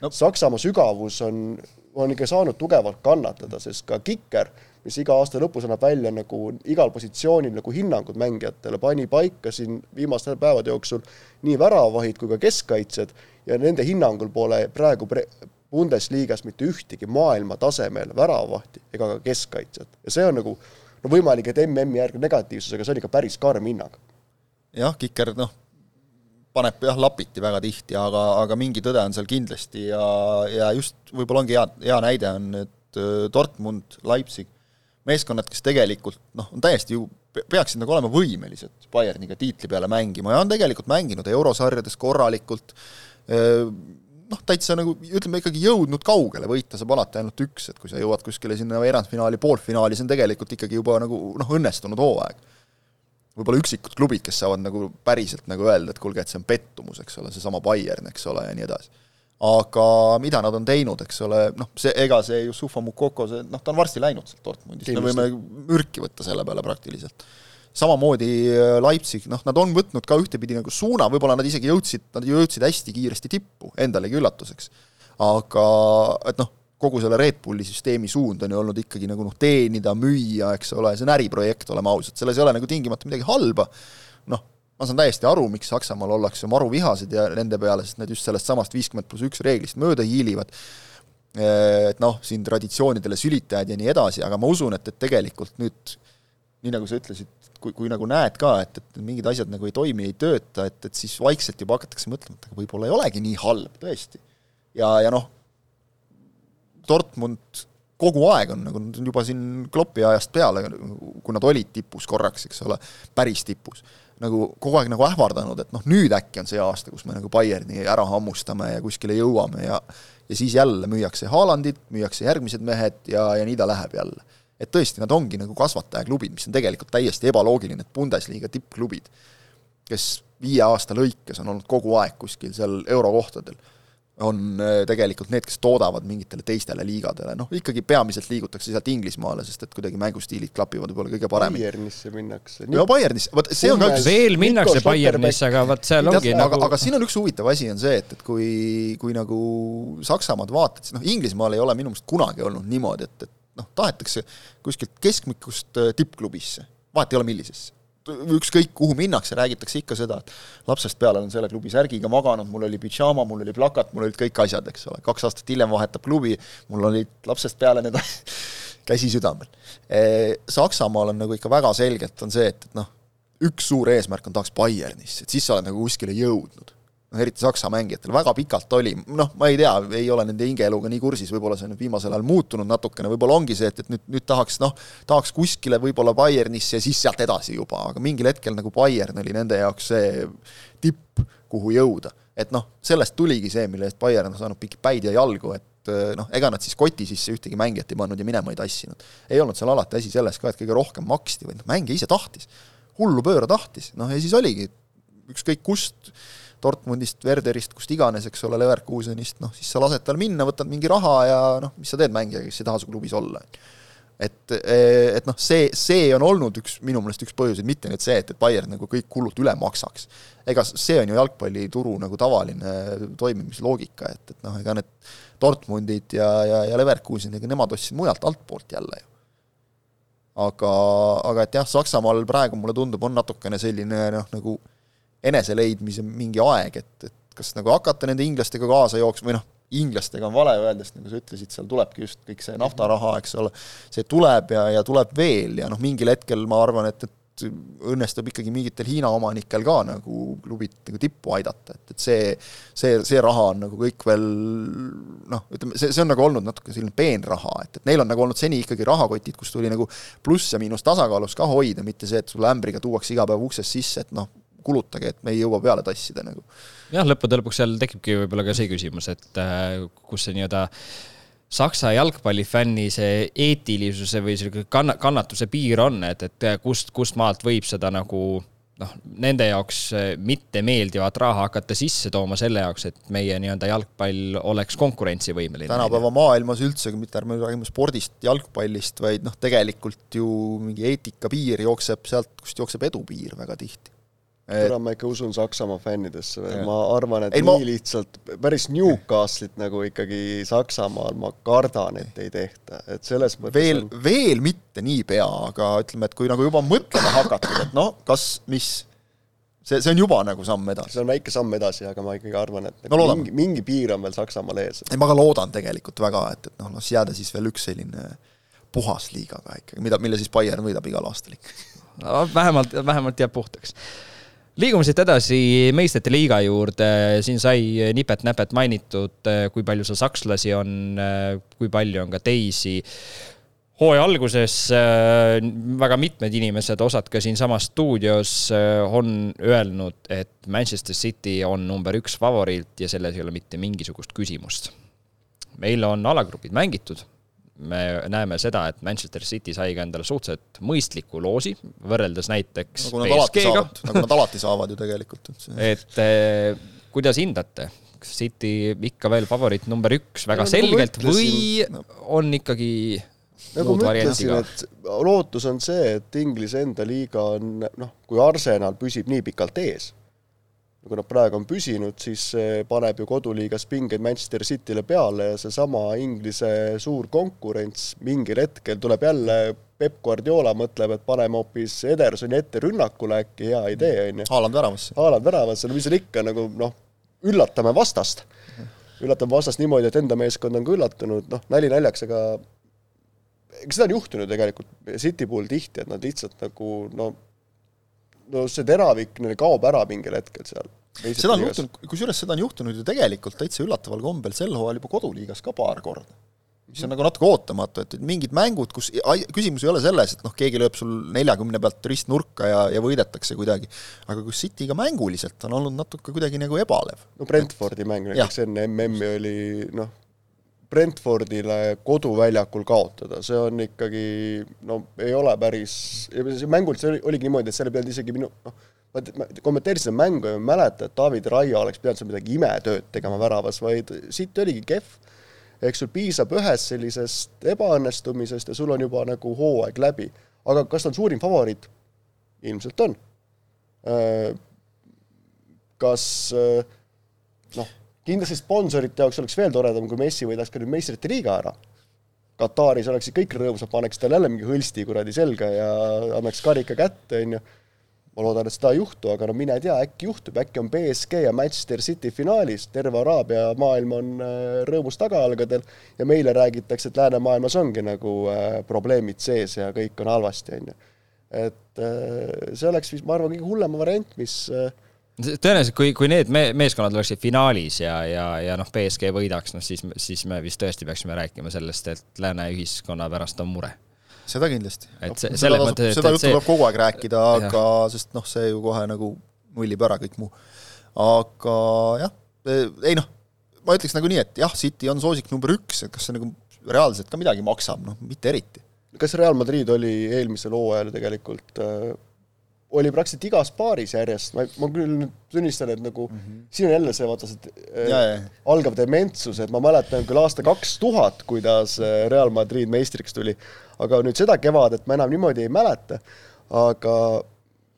no. Saksamaa sügavus on, on ikka saanud tugevalt kannatada, sest ka Kiker mis iga aasta lõpus annab välja nagu igal positsioonil nagu hinnangud mängijatele, pani paika siin viimaste päevade jooksul nii väravahid kui ka keskkaitsjad ja nende hinnangul pole praegu pre-, Bundesligas mitte ühtegi maailma tasemel väravahti ega ka keskkaitsjat. ja see on nagu no võimalik, et MM-i järgne negatiivsus, aga see on ikka päris karm hinnang. jah, Kiker noh, paneb jah, lapiti väga tihti, aga, aga mingi tõde on seal kindlasti ja, ja just võib-olla ongi hea, hea näide on nüüd äh, Dortmund, Leipzig, meeskonnad, kes tegelikult noh, on täiesti ju, peaksid nagu olema võimelised Bayerniga tiitli peale mängima ja on tegelikult mänginud eurosarjades korralikult, noh, täitsa nagu ütleme ikkagi jõudnud kaugele, võita saab alati ainult üks, et kui sa jõuad kuskile sinna veerandfinaali, poolfinaali, see on tegelikult ikkagi juba nagu noh, õnnestunud hooaeg. võib-olla üksikud klubid, kes saavad nagu päriselt nagu öelda, et kuulge, et see on pettumus, eks ole, seesama Bayern, eks ole, ja nii edasi aga mida nad on teinud, eks ole, noh, see, ega see Yusufa Mukoko, see noh, ta on varsti läinud sealt Dortmundist, me võime mürki võtta selle peale praktiliselt. samamoodi äh, Leipzig, noh, nad on võtnud ka ühtepidi nagu suuna, võib-olla nad isegi jõudsid, nad jõudsid hästi kiiresti tippu, endalegi üllatuseks. aga et noh, kogu selle Red Bulli süsteemi suund on ju olnud ikkagi nagu noh, teenida, müüa, eks ole, see on äriprojekt, oleme ausad, selles ei ole nagu tingimata midagi halba, noh, ma saan täiesti aru, miks Saksamaal ollakse maru vihased ja nende peale, sest nad just sellest samast viiskümmend pluss üks reeglist mööda hiilivad, et noh, siin traditsioonidele sülitajad ja nii edasi, aga ma usun, et, et tegelikult nüüd nii nagu sa ütlesid, kui, kui nagu näed ka, et, et mingid asjad nagu ei toimi, ei tööta, et, et siis vaikselt juba hakatakse mõtlema, et aga võib-olla ei olegi nii halb, tõesti. ja, ja noh, Dortmund kogu aeg on nagu juba siin Kloppi ajast peale, kui nad olid tipus korraks, eks ole, päris tipus nagu kogu aeg nagu ähvardanud, et noh, nüüd äkki on see aasta, kus me nagu Bayerni ära hammustame ja kuskile jõuame ja ja siis jälle müüakse Haalandit, müüakse järgmised mehed ja, ja nii ta läheb jälle. et tõesti, nad ongi nagu kasvatajaklubid, mis on tegelikult täiesti ebaloogiline, et Bundesliga tippklubid, kes viie aasta lõikes on olnud kogu aeg kuskil seal eurokohtadel on äh, tegelikult need, kes toodavad mingitele teistele liigadele, noh ikkagi peamiselt liigutakse sealt Inglismaale, sest et kuidagi mängustiilid klapivad võib-olla kõige paremini. Bayernisse minnakse. no Bayernisse, vot see on ka üks veel minnakse Bayernisse, aga vot seal ongi aga, nagu aga siin on üks huvitav asi, on see, et, et kui, kui nagu Saksamaad vaatad, siis noh, Inglismaal ei ole minu meelest kunagi olnud niimoodi, et, et noh, tahetakse kuskilt keskmikust äh, tippklubisse, vahet ei ole millisesse ükskõik kuhu minnakse, räägitakse ikka seda, et lapsest peale olen selle klubi särgiga maganud, mul oli pidžaama, mul oli plakat, mul olid kõik asjad, eks ole, kaks aastat hiljem vahetab klubi, mul olid lapsest peale need käsi südamel. Saksamaal on nagu ikka väga selgelt on see, et, et noh, üks suur eesmärk on tahaks Bayernisse, et siis sa oled nagu kuskile jõudnud. Noh, eriti Saksa mängijatel, väga pikalt oli, noh, ma ei tea, ei ole nende hingeeluga nii kursis, võib-olla see on nüüd viimasel ajal muutunud natukene, võib-olla ongi see, et, et nüüd, nüüd tahaks noh, tahaks kuskile võib-olla Bayernisse ja siis sealt edasi juba, aga mingil hetkel nagu Bayern oli nende jaoks see tipp, kuhu jõuda. et noh, sellest tuligi see, mille eest Bayern on saanud pikki päid ja jalgu, et noh, ega nad siis koti sisse ühtegi mängijat ei pannud ja minema ei tassinud. ei olnud seal alati asi selles ka, et kõige rohkem maksti, vaid noh, mängija ise tahtis. hullu pööra tahtis, noh ja siis oligi, ükskõik kust Dortmundist, Werderist, kust iganes, eks ole, Leverkusenist, noh siis sa lased tal minna, võtad mingi raha ja noh, mis sa teed mängijaga, kes ei taha su klubis olla. et, et noh, see, see on olnud üks, minu meelest üks põhjuseid, mitte nüüd see, et, et Bayern nagu kõik kulud üle maksaks. ega see on ju jalgpallituru nagu tavaline toimimisloogika, et, et noh, ega need Dortmundid ja, ja, ja Leverkusen, ega nemad ostsid mujalt altpoolt jälle ju aga, aga et jah, Saksamaal praegu mulle tundub, on natukene selline noh, nagu eneseleidmise mingi aeg, et, et kas nagu hakata nende inglastega kaasa jooksma või noh, inglastega on vale öelda, sest nagu sa ütlesid, seal tulebki just kõik see naftaraha, eks ole, see tuleb ja, ja tuleb veel ja noh, mingil hetkel ma arvan, et, et õnnestub ikkagi mingitel Hiina omanikel ka nagu klubit nagu tippu aidata, et, et see, see, see raha on nagu kõik veel noh, ütleme, see, see on nagu olnud natuke selline peenraha, et, et neil on nagu olnud seni ikkagi rahakotid, kus tuli nagu pluss ja miinus tasakaalus ka hoida, mitte see, et sulle ämbriga tuuakse iga päev uksest sisse, et noh, kulutage, et me ei jõua peale tassida nagu. jah, lõppude lõpuks seal tekibki võib-olla ka see küsimus, et äh, kus see nii-öelda Saksa jalgpallifänni see eetilisuse või sihuke kanna-, kannatuse piir on, et, et kust, kust maalt võib seda nagu noh, nende jaoks mittemeeldivat raha hakata sisse tooma selle jaoks, et meie nii-öelda jalgpall oleks konkurentsivõimeline. tänapäeva maailmas üldse, mitte ärme räägime spordist, jalgpallist, vaid noh, tegelikult ju mingi eetika piir jookseb sealt, kust jookseb edu piir väga tihti kuule, ma ikka usun Saksamaa fännidesse veel, ma arvan, et ei, nii ma... lihtsalt, päris Newcastle'it nagu ikkagi Saksamaal ma kardan, et ei tehta, et selles mõttes veel on..., veel mitte niipea, aga ütleme, et kui nagu juba mõtlema hakatud, et noh, kas, mis, see, see on juba nagu samm edasi. see on väike samm edasi, aga ma ikkagi arvan, et no, mingi, mingi piir on veel Saksamaal ees. ei, ma ka loodan tegelikult väga, et, et noh, las jääda siis veel üks selline puhas liiga ka ikkagi, mida, mille siis Bayern võidab igal aastal ikka no vähemalt, vähemalt jääb puhtaks liigume siit edasi meistrite liiga juurde, siin sai nipet-näpet mainitud, kui palju seal sakslasi on, kui palju on ka teisi. hooaja alguses väga mitmed inimesed, osad ka siinsamas stuudios on öelnud, et Manchester City on number üks favoriit ja selles ei ole mitte mingisugust küsimust. meil on alagrupid mängitud me näeme seda, et Manchester City sai ka endale suhteliselt mõistliku loosi, võrreldes näiteks nagu nad alati saavad, nagu nad alati saavad ju tegelikult, et eh, kuidas hindate, kas City ikka veel favoriit number üks väga ja, selgelt nagu või no. on ikkagi nagu ma ütlesin, et lootus on see, et Inglise enda liiga on noh, kui Arsenal püsib nii pikalt ees kui nad praegu on püsinud, siis see paneb ju koduliigas pingeid Manchester City'le peale ja seesama Inglise suur konkurents mingil hetkel tuleb jälle, Peep Guardiola mõtleb, et paneme hoopis Edersoni ette rünnakule äkki, hea idee, on ju. Haaland väravasse. Haaland väravasse, no mis seal ikka nagu noh, üllatame vastast. üllatame vastast niimoodi, et enda meeskond on ka üllatunud, noh, nali naljaks, aga eks seda on juhtunud tegelikult City puhul tihti, et nad lihtsalt nagu no no see teravik neil kaob ära mingil hetkel seal. Seda on juhtunud, kusjuures seda on juhtunud ju tegelikult täitsa üllataval kombel sel hooajal juba koduliigas ka paar korda. mis on nagu natuke ootamatu, et mingid mängud, kus küsimus ei ole selles, et noh, keegi lööb sul neljakümne pealt ristnurka ja, ja võidetakse kuidagi, aga kus City'ga mänguliselt on olnud natuke kuidagi nagu ebalev. no Brentfordi mäng näiteks enne MM-i oli noh, Brentfordile koduväljakul kaotada, see on ikkagi no ei ole päris, see mängult see oli, oligi niimoodi, et ei pidanud isegi minu noh, ma kommenteerisin seda mängu ja ma ei mäleta, et David Raia oleks pidanud seal midagi imetööd tegema väravas, vaid siit oligi kehv. eks sul piisab ühest sellisest ebaõnnestumisest ja sul on juba nagu hooaeg läbi. aga kas ta on suurim favoriit? ilmselt on. Äh, kas äh, noh, kindlasti sponsorite jaoks oleks veel toredam, kui Messi võidaks ka nüüd meistrite liiga ära. Kataris oleksid kõik rõõmsad, paneks talle jälle mingi hõlsti kuradi selga ja annaks karika kätte, on ju. Ma loodan, et seda ei juhtu, aga no mine tea, äkki juhtub, äkki on BSG ja Manchester City finaalis, terve Araabia maailm on äh, rõõmus tagajalgadel ja meile räägitakse, et läänemaailmas ongi nagu äh, probleemid sees ja kõik on halvasti, on ju. et äh, see oleks vist, ma arvan, kõige hullem variant, mis tõenäoliselt, kui, kui need me meeskonnad oleksid finaalis ja, ja, ja noh, BSG võidaks, noh siis, siis me vist tõesti peaksime rääkima sellest, et lääne ühiskonna pärast on mure. Seda kindlasti. et see, selles mõttes, et seda juttu see... tuleb kogu aeg rääkida, aga sest noh, see ju kohe nagu nullib ära kõik muu. aga jah, ei noh, ma ütleks nagu nii, et jah, City on soosik number üks, et kas see nagu reaalselt ka midagi maksab, noh mitte eriti. kas Real Madrid oli eelmisel hooajal tegelikult äh oli praktiliselt igas paaris järjest, ma, ma küll tunnistan, et nagu mm -hmm. siin on jälle see, vaata see äh, algav dementsus, et ma mäletan küll aasta kaks tuhat, kuidas äh, Real Madrid meistriks tuli, aga nüüd seda kevadet ma enam niimoodi ei mäleta, aga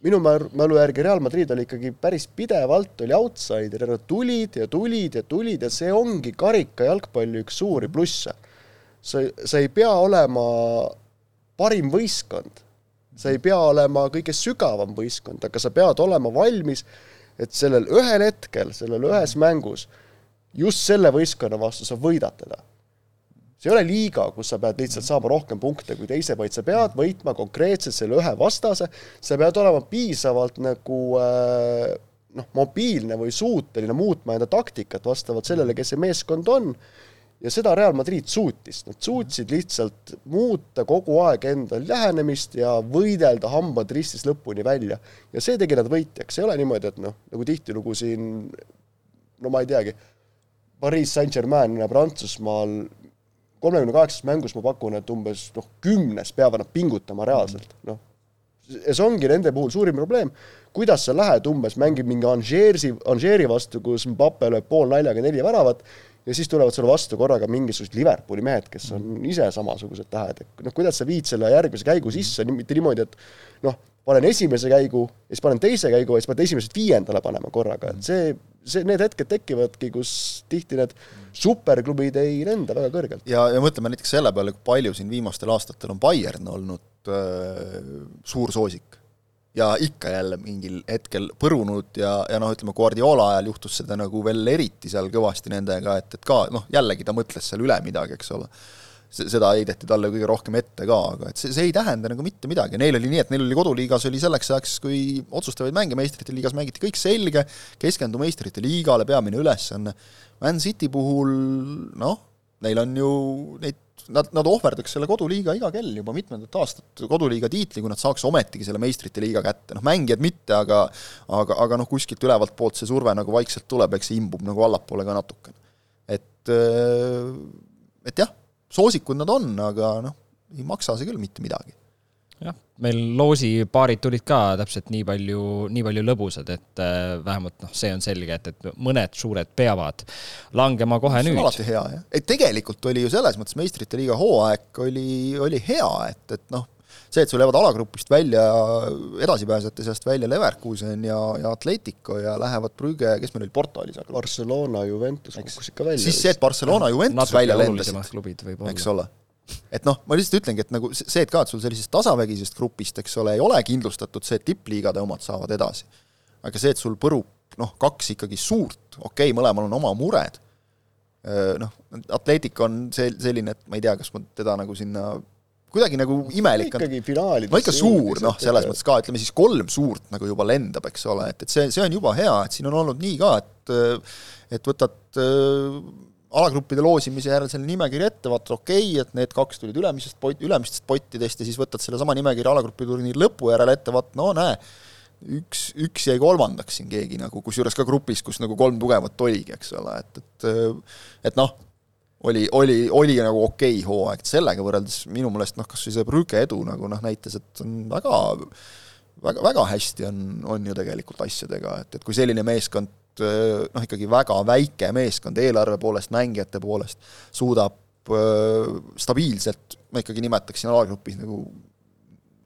minu mälu järgi Real Madrid oli ikkagi päris pidevalt, oli outsider, nad tulid ja tulid ja tulid ja see ongi karika jalgpalli üks suuri plusse. sa, sa ei pea olema parim võistkond sa ei pea olema kõige sügavam võistkond, aga sa pead olema valmis, et sellel ühel hetkel, sellel ühes mängus, just selle võistkonna vastu sa võidad teda. see ei ole liiga, kus sa pead lihtsalt saama rohkem punkte kui teise, vaid sa pead võitma konkreetselt selle ühe vastase, sa pead olema piisavalt nagu äh, noh, mobiilne või suuteline muutma enda taktikat vastavalt sellele, kes see meeskond on ja seda Real Madrid suutis, nad suutsid lihtsalt muuta kogu aeg enda lähenemist ja võidelda hambad ristis lõpuni välja. ja see tegi nad võitjaks, ei ole niimoodi, et noh, nagu tihtilugu siin no ma ei teagi, Pariis Saint-Germain Prantsusmaal kolmekümne kaheksas mängus ma pakun, et umbes noh, kümnes peavad nad pingutama reaalselt, noh. ja see ongi nende puhul suurim probleem, kuidas sa lähed umbes, mängib mingi Angeri, Angeri vastu, kus Mbappe lööb poolnaljaga neli väravat ja siis tulevad sulle vastu korraga mingisugused Liverpooli mehed, kes on mm. ise samasugused tähed, et noh, kuidas sa viid selle järgmise käigu sisse, mitte niimoodi, et noh, panen esimese käigu ja siis panen teise käigu ja siis pead esimesest viiendale panema korraga, et see, see, need hetked tekivadki, kus tihti need superklubid ei lenda väga kõrgelt. ja, ja mõtleme näiteks selle peale, kui palju siin viimastel aastatel on Bayern olnud äh, suur soosik ja ikka jälle mingil hetkel põrunud ja, ja noh, ütleme Guardiola ajal juhtus seda nagu veel eriti seal kõvasti nendega, et, et ka noh, jällegi ta mõtles seal üle midagi, eks ole. seda heideti talle kõige rohkem ette ka, aga et see, see ei tähenda nagu mitte midagi, neil oli nii, et neil oli koduliigas oli selleks ajaks, kui otsustavaid mänge meistrite liigas mängiti, kõik selge, keskendu meistrite liigale, peamine ülesanne. Man City puhul noh, neil on ju neid nad, nad ohverdaks selle koduliiga iga kell juba mitmendat aastat, koduliiga tiitli, kui nad saaks ometigi selle meistrite liiga kätte, noh mängijad mitte, aga aga, aga noh, kuskilt ülevalt poolt see surve nagu vaikselt tuleb, eks see imbub nagu allapoole ka natukene. et, et jah, soosikud nad on, aga noh, ei maksa see küll mitte midagi meil loosipaarid tulid ka täpselt nii palju, nii palju lõbusad, et äh, vähemalt noh, see on selge, et, et mõned suured peavad langema kohe nüüd. alati hea, jah. et tegelikult oli ju selles mõttes meistrite liiga hooaeg oli, oli hea, et, et noh, see, et sul jäävad alagrupist välja, edasipääsejate seast välja Leverkusen ja, ja Atletico ja lähevad Brügge, kes meil oli, Porto oli seal? Barcelona, Juventus kukkus ikka välja. siis see, et Barcelona, Juventus välja lendasid, eks ole et noh, ma lihtsalt ütlengi, et nagu see, et ka, et sul sellisest tasavägisest grupist, eks ole, ei ole kindlustatud see, et tippliigade omad saavad edasi. aga see, et sul põrub noh, kaks ikkagi suurt, okei okay,, mõlemal on oma mured, noh, Atletic on see, selline, et ma ei tea, kas ma teda nagu sinna kuidagi nagu imelik on. ikkagi finaalides. no ikka suur, noh, selles mõttes ka, ütleme siis kolm suurt nagu juba lendab, eks ole, et, et see, see on juba hea, et siin on olnud nii ka, et et võtad alagruppide loosimise järel selle nimekirja ette, vaatad okei okay,, et need kaks tulid ülemisest pot-, ülemistest pottidest ja siis võtad sellesama nimekirja alagrupi turniiri lõpu järel ette, vaat no näe, üks, üks jäi kolmandaks siin keegi nagu, kusjuures ka grupis, kus nagu kolm tugevat oligi, eks ole, et, et et noh, oli, oli, oli nagu okei okay hooaeg, sellega võrreldes minu meelest noh, kas või see Brügge edu nagu noh, näitas, et on väga väga, väga hästi on, on ju tegelikult asjadega, et, et kui selline meeskond noh, ikkagi väga väike meeskond eelarve poolest, mängijate poolest, suudab eh, stabiilselt, ma ikkagi nimetaksin alagrupis nagu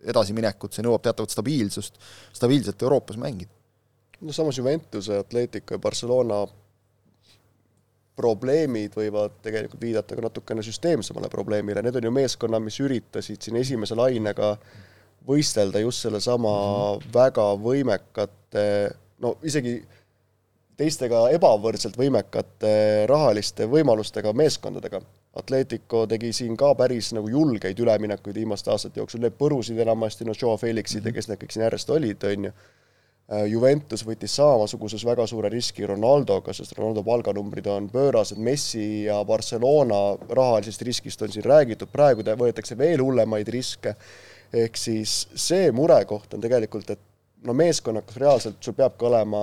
edasiminekut, see nõuab teatavat stabiilsust, stabiilselt Euroopas mängida. no samas Juventuse, Atletico ja Barcelona probleemid võivad tegelikult viidata ka natukene süsteemsemale probleemile, need on ju meeskonnad, mis üritasid siin esimese lainega võistelda just sellesama mm -hmm. väga võimekate no isegi teistega ebavõrdselt võimekate rahaliste võimalustega meeskondadega. Atletico tegi siin ka päris nagu julgeid üleminekuid viimaste aastate jooksul, need põrusid enamasti, no Joe Felixid ja mhm. kes need kõik siin äärest olid, on ju, Äh, Juventus võttis samasuguses väga suure riski Ronaldoga, sest Ronaldo palganumbrid on pöörased, Messi ja Barcelona rahalisest riskist on siin räägitud, praegu võetakse veel hullemaid riske, ehk siis see murekoht on tegelikult, et no meeskonnaga reaalselt sul peabki olema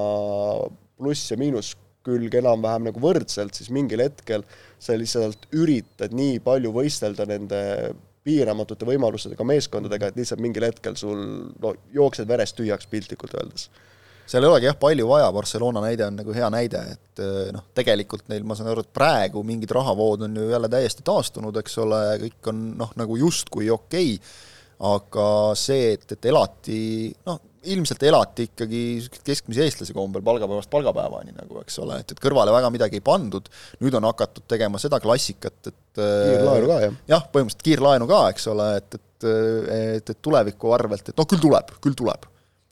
pluss ja miinuskülg enam-vähem nagu võrdselt, siis mingil hetkel sa lihtsalt üritad nii palju võistelda nende piiramatute võimalustega meeskondadega, et lihtsalt mingil hetkel sul no jooksed verest tühjaks piltlikult öeldes. Seal ei olegi jah palju vaja, Barcelona näide on nagu hea näide, et eh, noh, tegelikult neil, ma saan aru, et praegu mingid rahavood on ju jälle täiesti taastunud, eks ole, kõik on noh, nagu justkui okei. Okay,, aga see, et, et elati noh, ilmselt elati ikkagi keskmise eestlase kombel palgapäevast palgapäevani nagu, eks ole, et, et kõrvale väga midagi ei pandud, nüüd on hakatud tegema seda klassikat, et kiirlaenu ka, jah? jah, põhimõtteliselt kiirlaenu ka, eks ole, et, et et, et tuleviku arvelt, et noh, küll tuleb, küll tuleb.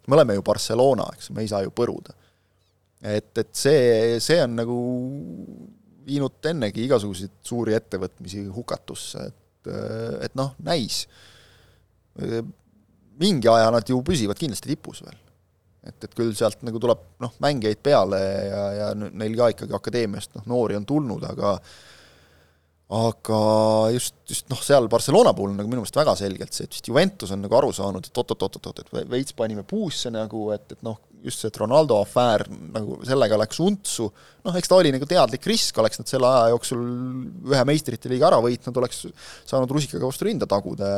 me oleme ju Barcelona, eks, me ei saa ju põruda. et, et see, see on nagu viinud ennegi igasuguseid suuri ettevõtmisi hukatusse, et, et noh, näis mingi aja nad ju püsivad kindlasti tipus veel. et, et küll sealt nagu tuleb noh, mängijaid peale ja, ja neil ka ikkagi akadeemiast noh, noori on tulnud, aga aga just, just noh, seal Barcelona puhul on nagu minu meelest väga selgelt see, et vist Juventus on nagu aru saanud, et oot-oot-oot-oot, et veits panime puusse nagu, et, et noh, just see, et Ronaldo afäär nagu sellega läks untsu, noh, eks ta oli nagu teadlik risk, oleks nad selle aja jooksul ühe meistrite liiga ära võitnud, oleks saanud rusikaga vastu rinda taguda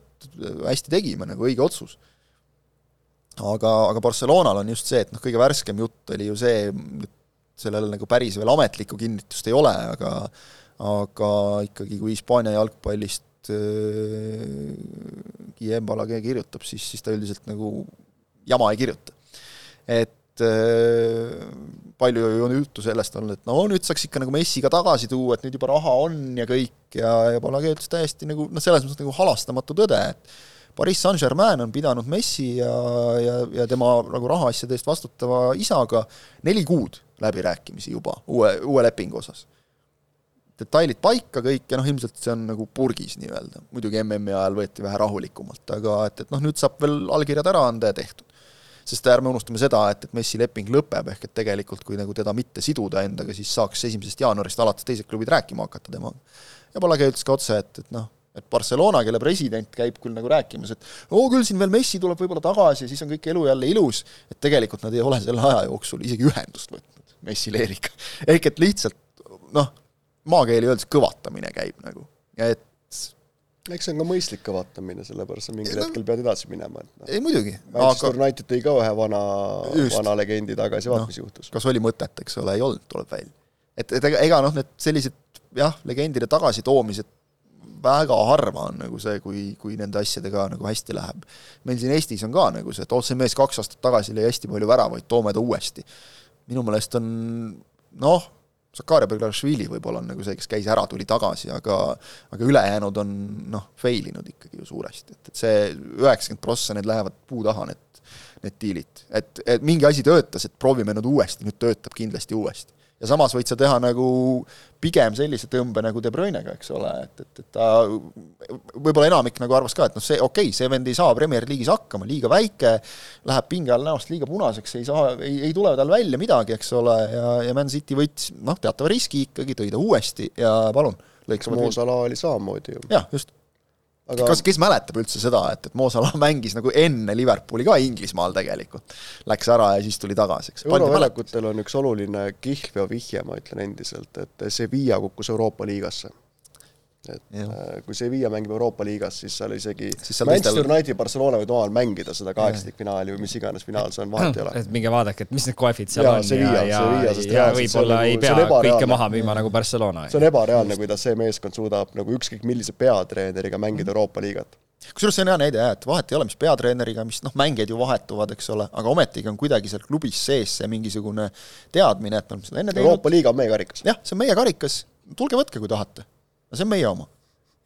et hästi tegime, nagu õige otsus. aga, aga Barcelonal on just see, et noh, kõige värskem jutt oli ju see, sellel nagu päris veel ametlikku kinnitust ei ole, aga aga ikkagi, kui Hispaania jalgpallist äh, Guillem Balague kirjutab, siis, siis ta üldiselt nagu jama ei kirjuta. et äh, palju on juttu sellest olnud, et no nüüd saaks ikka nagu Messi ka tagasi tuua, et nüüd juba raha on ja kõik ja, ja Balague ütles täiesti nagu noh, selles mõttes nagu halastamatu tõde, et Pariis Saint-Germain on pidanud Messi ja, ja, ja tema nagu rahaasjade eest vastutava isaga neli kuud läbirääkimisi juba uue, uue lepingu osas detailid paika kõik ja noh, ilmselt see on nagu purgis nii-öelda, muidugi MM-i ajal võeti vähe rahulikumalt, aga et, et noh, nüüd saab veel allkirjad ära anda ja tehtud. sest ärme unustame seda, et, et Messi leping lõpeb, ehk et tegelikult kui nagu teda mitte siduda endaga, siis saaks esimesest jaanuarist alates teised klubid rääkima hakata temaga. ja Palage ütles ka otse, et, et noh, et Barcelona, kelle president käib küll nagu rääkimas, et oo, küll siin veel Messi tuleb võib-olla tagasi ja siis on kõik elu jälle ilus, et tegelikult nad ei ole selle aja jooksul isegi ühendust võtnud Messi Leeriga. ehk et lihtsalt noh, maakeeli öeldes kõvatamine käib nagu, et eks see on ka mõistlik kõvatamine, sellepärast sa mingil no, hetkel pead edasi minema, et noh. ei muidugi. Manchester aga... United tõi ka ühe vana, vana legendi tagasi, vaata no, mis juhtus. kas oli mõtet, eks ole, ei olnud, tuleb välja. et, et ega, ega noh, need sellised jah, legendide tagasitoomised väga harva on nagu see, kui, kui nende asjadega nagu hästi läheb. meil siin Eestis on ka nagu see, et oh, see mees kaks aastat tagasi lõi hästi palju väravaid, toome ta uuesti. minu meelest on noh, Zakaria Beglašvili võib-olla on nagu see, kes käis ära, tuli tagasi, aga aga ülejäänud on noh, fail inud ikkagi ju suuresti, et, et see üheksakümmend prossa, need lähevad puu taha, need, need diilid. et, et mingi asi töötas, et proovime nüüd uuesti, nüüd töötab kindlasti uuesti ja samas võid sa teha nagu pigem sellise tõmbe nagu De Bruyne'ga, eks ole, et, et, et ta võib-olla enamik nagu arvas ka, et noh, see okei okay,, see vend ei saa Premier League'is hakkama, liiga väike, läheb pinge all näost liiga punaseks, ei saa, ei, ei tule tal välja midagi, eks ole, ja, ja Man City võttis noh, teatava riski ikkagi, tõi ta uuesti ja palun. Mo Salah oli samamoodi ju. jah, just aga kas, kes mäletab üldse seda, et, et Mo Salah mängis nagu enne Liverpooli ka Inglismaal tegelikult? Läks ära ja siis tuli tagasi, eks. euroväljakutel on üks oluline kihlveo vihje, ma ütlen endiselt, et Sevilla kukkus Euroopa liigasse et ja. Äh, kui Sevilla mängib Euroopa liigas, siis seal isegi siis seal Manchester teistel... United, Barcelona võivad omavahel mängida seda kaheksateikfinaali või mis iganes finaal see on, vahet ei ole. et minge vaadake, et mis need kohvid seal ja, on Sevilla, ja, ja, ja võib-olla nagu, ei pea kõike maha müüma nagu Barcelona. see on ebareaalne, kuidas see meeskond suudab nagu ükskõik millise peatreeneriga mängida Euroopa liigat kusjuures see on hea näide jah, et vahet ei ole, mis peatreeneriga, mis noh, mängijad ju vahetuvad, eks ole, aga ometigi on kuidagi seal klubis sees see mingisugune teadmine, et me oleme seda enne teinud. Euroopa liiga on meie karikas. jah, see on meie karikas, tulge võtke, kui tahate. No see on meie oma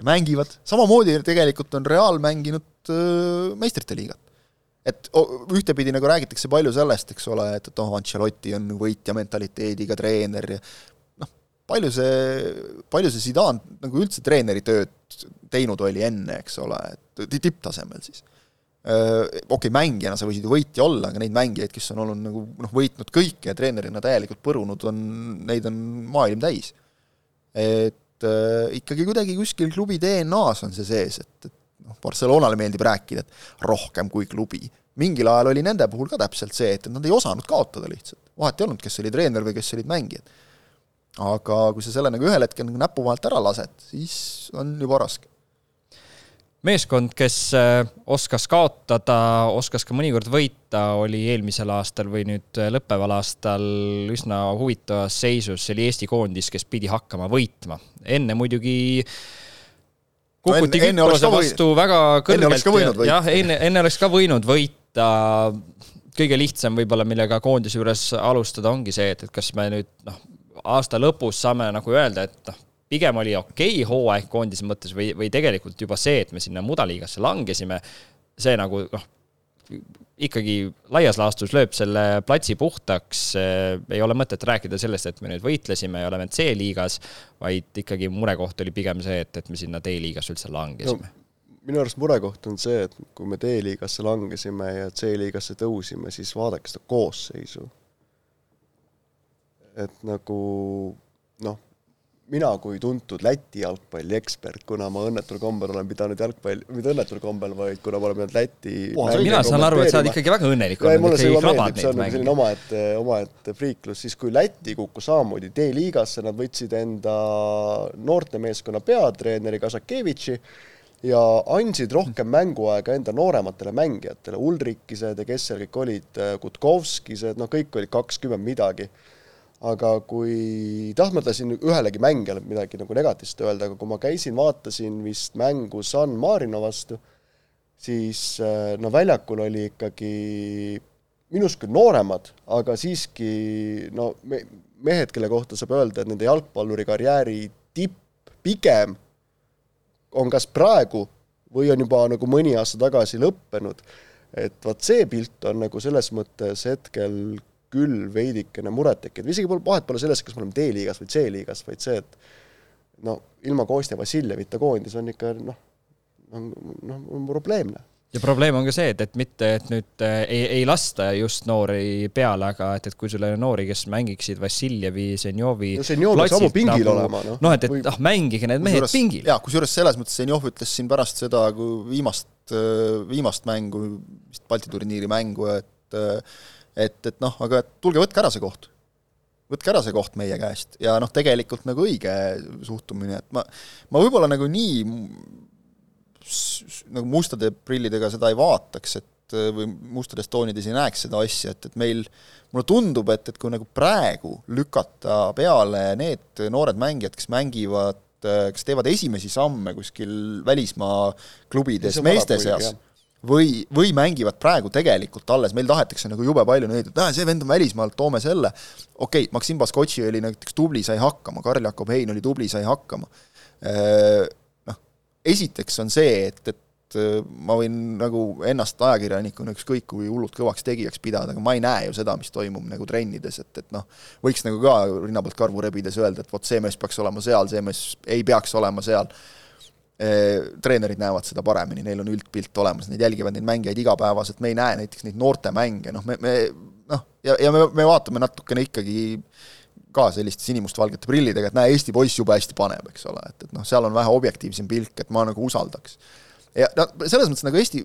mängivad, samamoodi tegelikult on Real mänginud äh, meistrite liigat. et ühtepidi nagu räägitakse palju sellest, eks ole, et, et noh, Ancelotti on võitja mentaliteediga treener ja noh, palju see, palju see Zidane nagu üldse treeneri tööd teinud oli enne, eks ole, et tipptasemel siis. okei okay,, mängijana sa võisid ju võitja olla, aga neid mängijaid, kes on olnud nagu noh, võitnud kõike ja treenerina täielikult põrunud, on, neid on maailm täis. et äh, ikkagi kuidagi kuskil klubi DNA-s on see sees, et, et noh, Barcelonale meeldib rääkida, et rohkem kui klubi. mingil ajal oli nende puhul ka täpselt see, et, et nad ei osanud kaotada lihtsalt, vahet ei olnud, kes oli treener või kes olid mängijad. aga kui sa selle nagu ühel hetkel nagu näpu vahelt ära lased, siis on juba raske meeskond, kes äh, oskas kaotada, oskas ka mõnikord võita, oli eelmisel aastal või nüüd äh, lõppeval aastal üsna huvitavas seisus, see oli Eesti koondis, kes pidi hakkama võitma. enne muidugi kukuti no, Küprose vastu võid... väga kõrgelt. jah, enne, enne oleks ka võinud võita. kõige lihtsam võib-olla, millega koondise juures alustada, ongi see, et, et kas me nüüd noh, aasta lõpus saame nagu öelda, et noh pigem oli okei okay hooaeg koondise mõttes või, või tegelikult juba see, et me sinna mudaliigasse langesime, see nagu noh, ikkagi laias laastus lööb selle platsi puhtaks, ei ole mõtet rääkida sellest, et me nüüd võitlesime ja oleme C-liigas, vaid ikkagi murekoht oli pigem see, et, et me sinna D-liigasse üldse langesime no minu arust murekoht on see, et kui me D-liigasse langesime ja C-liigasse tõusime, siis vaadake seda koosseisu. et nagu mina kui tuntud Läti jalgpalli ekspert, kuna ma õnnetul kombel olen pidanud jalgpalli, mitte õnnetul kombel, vaid kuna ma olen pidanud Läti mina saan aru, et sa oled ikkagi väga õnnelik olnud, see juba meeldib, see on nagu selline omaette, omaette friiklus, siis kui Läti kukkus samamoodi D-liigasse, nad võtsid enda noortemeeskonna peatreeneri Kasakevitši ja andsid rohkem mänguaega enda noorematele mängijatele, Ulrikised ja kes seal kõik olid, Kutkovskised, noh, kõik olid kakskümmend midagi aga kui, tahtmata siin ühelegi mängijale midagi nagu negatiivset öelda, aga kui ma käisin, vaatasin vist mängu San Marino vastu, siis äh, no väljakul oli ikkagi minust küll nooremad, aga siiski no me, mehed, kelle kohta saab öelda, et nende jalgpalluri karjääri tipp pigem on kas praegu või on juba nagu mõni aasta tagasi lõppenud. et vot see pilt on nagu selles mõttes hetkel küll veidikene murettekitav, isegi pole, vahet pole selles, kas me oleme D-liigas või C-liigas, vaid see, et no ilma Kostja Vassiljevita koondis on ikka noh, noh, noh, on probleemne ja probleem on ka see, et, et mitte, et nüüd äh, ei, ei lasta just noori peale, aga et, et kui sul on noori, kes mängiksid Vassiljevi, Zenjovi no Zenjov peaks ammu pingil nagu, olema, noh. noh, et, et noh, mängige need mehed kusjuures, pingil. jaa, kusjuures selles mõttes Zenjov ütles siin pärast seda, kui viimast, äh, viimast mängu, vist Balti turniiri mängu, et äh, et, et noh, aga tulge, võtke ära see koht. võtke ära see koht meie käest ja noh, tegelikult nagu õige suhtumine, et ma, ma võib-olla nagu nii nagu mustade prillidega seda ei vaataks, et või mustades toonides ei näeks seda asja, et, et meil, mulle tundub, et, et kui nagu praegu lükata peale need noored mängijad, kes mängivad, kes teevad esimesi samme kuskil välismaa klubides meeste seas, või, või mängivad praegu tegelikult alles, meil tahetakse nagu jube palju neid, et näe, see vend on välismaalt, toome selle. okei okay,, Maksim Baskotši oli näiteks tubli, sai hakkama, Karl-Jakob Hein oli tubli, sai hakkama. Noh, esiteks on see, et, et ma võin nagu ennast ajakirjanikuna ükskõik kui hullult kõvaks tegijaks pidada, aga ma ei näe ju seda, mis toimub nagu trennides, et, et noh, võiks nagu ka rinna pealt karvu rebides öelda, et vot see mees peaks olema seal, see mees ei peaks olema seal treenerid näevad seda paremini, neil on üldpilt olemas, nad jälgivad neid mängijaid igapäevaselt, me ei näe näiteks neid noortemänge, noh, me, me noh, ja, ja me, me vaatame natukene ikkagi ka selliste sinimustvalgete prillidega, et näe, Eesti poiss jube hästi paneb, eks ole, et, et noh, seal on vähe objektiivsem pilk, et ma nagu usaldaks. ja no selles mõttes nagu Eesti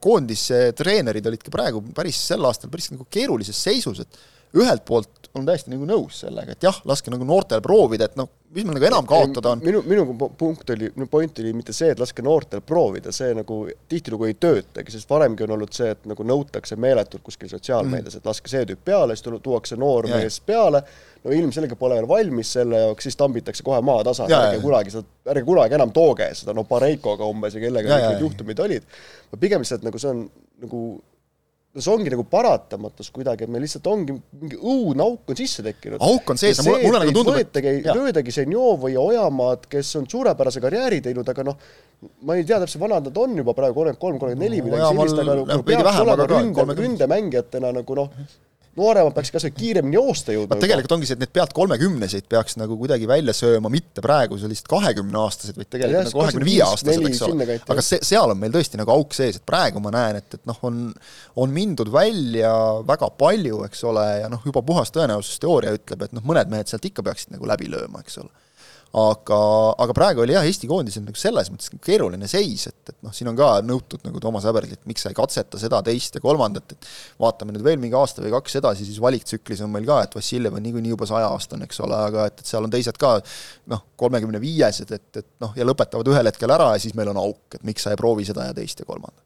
koondise treenerid olid ka praegu päris sel aastal päris nagu keerulises seisus, et ühelt poolt olen täiesti nagu nõus sellega, et jah, laske nagu noortel proovida, et noh, mis meil nagu enam kaotada on. minu, minu punkt oli, minu point oli mitte see, et laske noortel proovida, see nagu tihtilugu ei töötagi, sest varemgi on olnud see, et nagu nõutakse meeletult kuskil sotsiaalmeedias mm., et laske see tüüp peale, siis tuuakse noor mees peale, no ilmselgelt pole veel valmis selle jaoks, siis tambitakse kohe maatasa, ärge kunagi seda, ärge kunagi enam tooge seda, no Pareikoga umbes ja kellega neid juhtumid olid. pigem lihtsalt nagu see on nagu see ongi nagu paratamatus kuidagi, et meil lihtsalt ongi mingi õudne auk on sisse tekkinud. auk on sees ja mulle, mulle nagu tundub, et võetagi, löödagi Zenjovi ja Ojamaad, kes on suurepärase karjääri teinud, aga noh, ma ei tea täpselt, vanad nad on juba praegu, kolmkümmend kolm, kolmkümmend neli midagi sellist, aga nagu peaks olema ründe, ründemängijatena nagu noh, nooremad peaks kas või kiiremini joosta jõudma. tegelikult ongi see, et need pealt kolmekümneseid peaks nagu kuidagi välja sööma, mitte praegu sellised kahekümneaastased, vaid tegelikult nagu kahekümne viie aastased, eks ole. aga see, seal on meil tõesti nagu auk sees, et praegu ma näen, et, et noh, on, on mindud välja väga palju, eks ole, ja noh, juba puhas tõenäosusteooria ütleb, et noh, mõned mehed sealt ikka peaksid nagu läbi lööma, eks ole aga, aga praegu oli jah, Eesti koondisel nagu selles mõttes keeruline seis, et, et noh, siin on ka nõutud nagu Toomas Häberlit, miks sa ei katseta seda, teist ja kolmandat, et vaatame nüüd veel mingi aasta või kaks edasi, siis valiktsüklis on meil ka, et Vassiljev on niikuinii juba sajaaastane, eks ole, aga et, et seal on teised ka noh, kolmekümne viiesed, et, et noh, ja lõpetavad ühel hetkel ära ja siis meil on auk, et miks sa ei proovi seda ja teist ja kolmandat.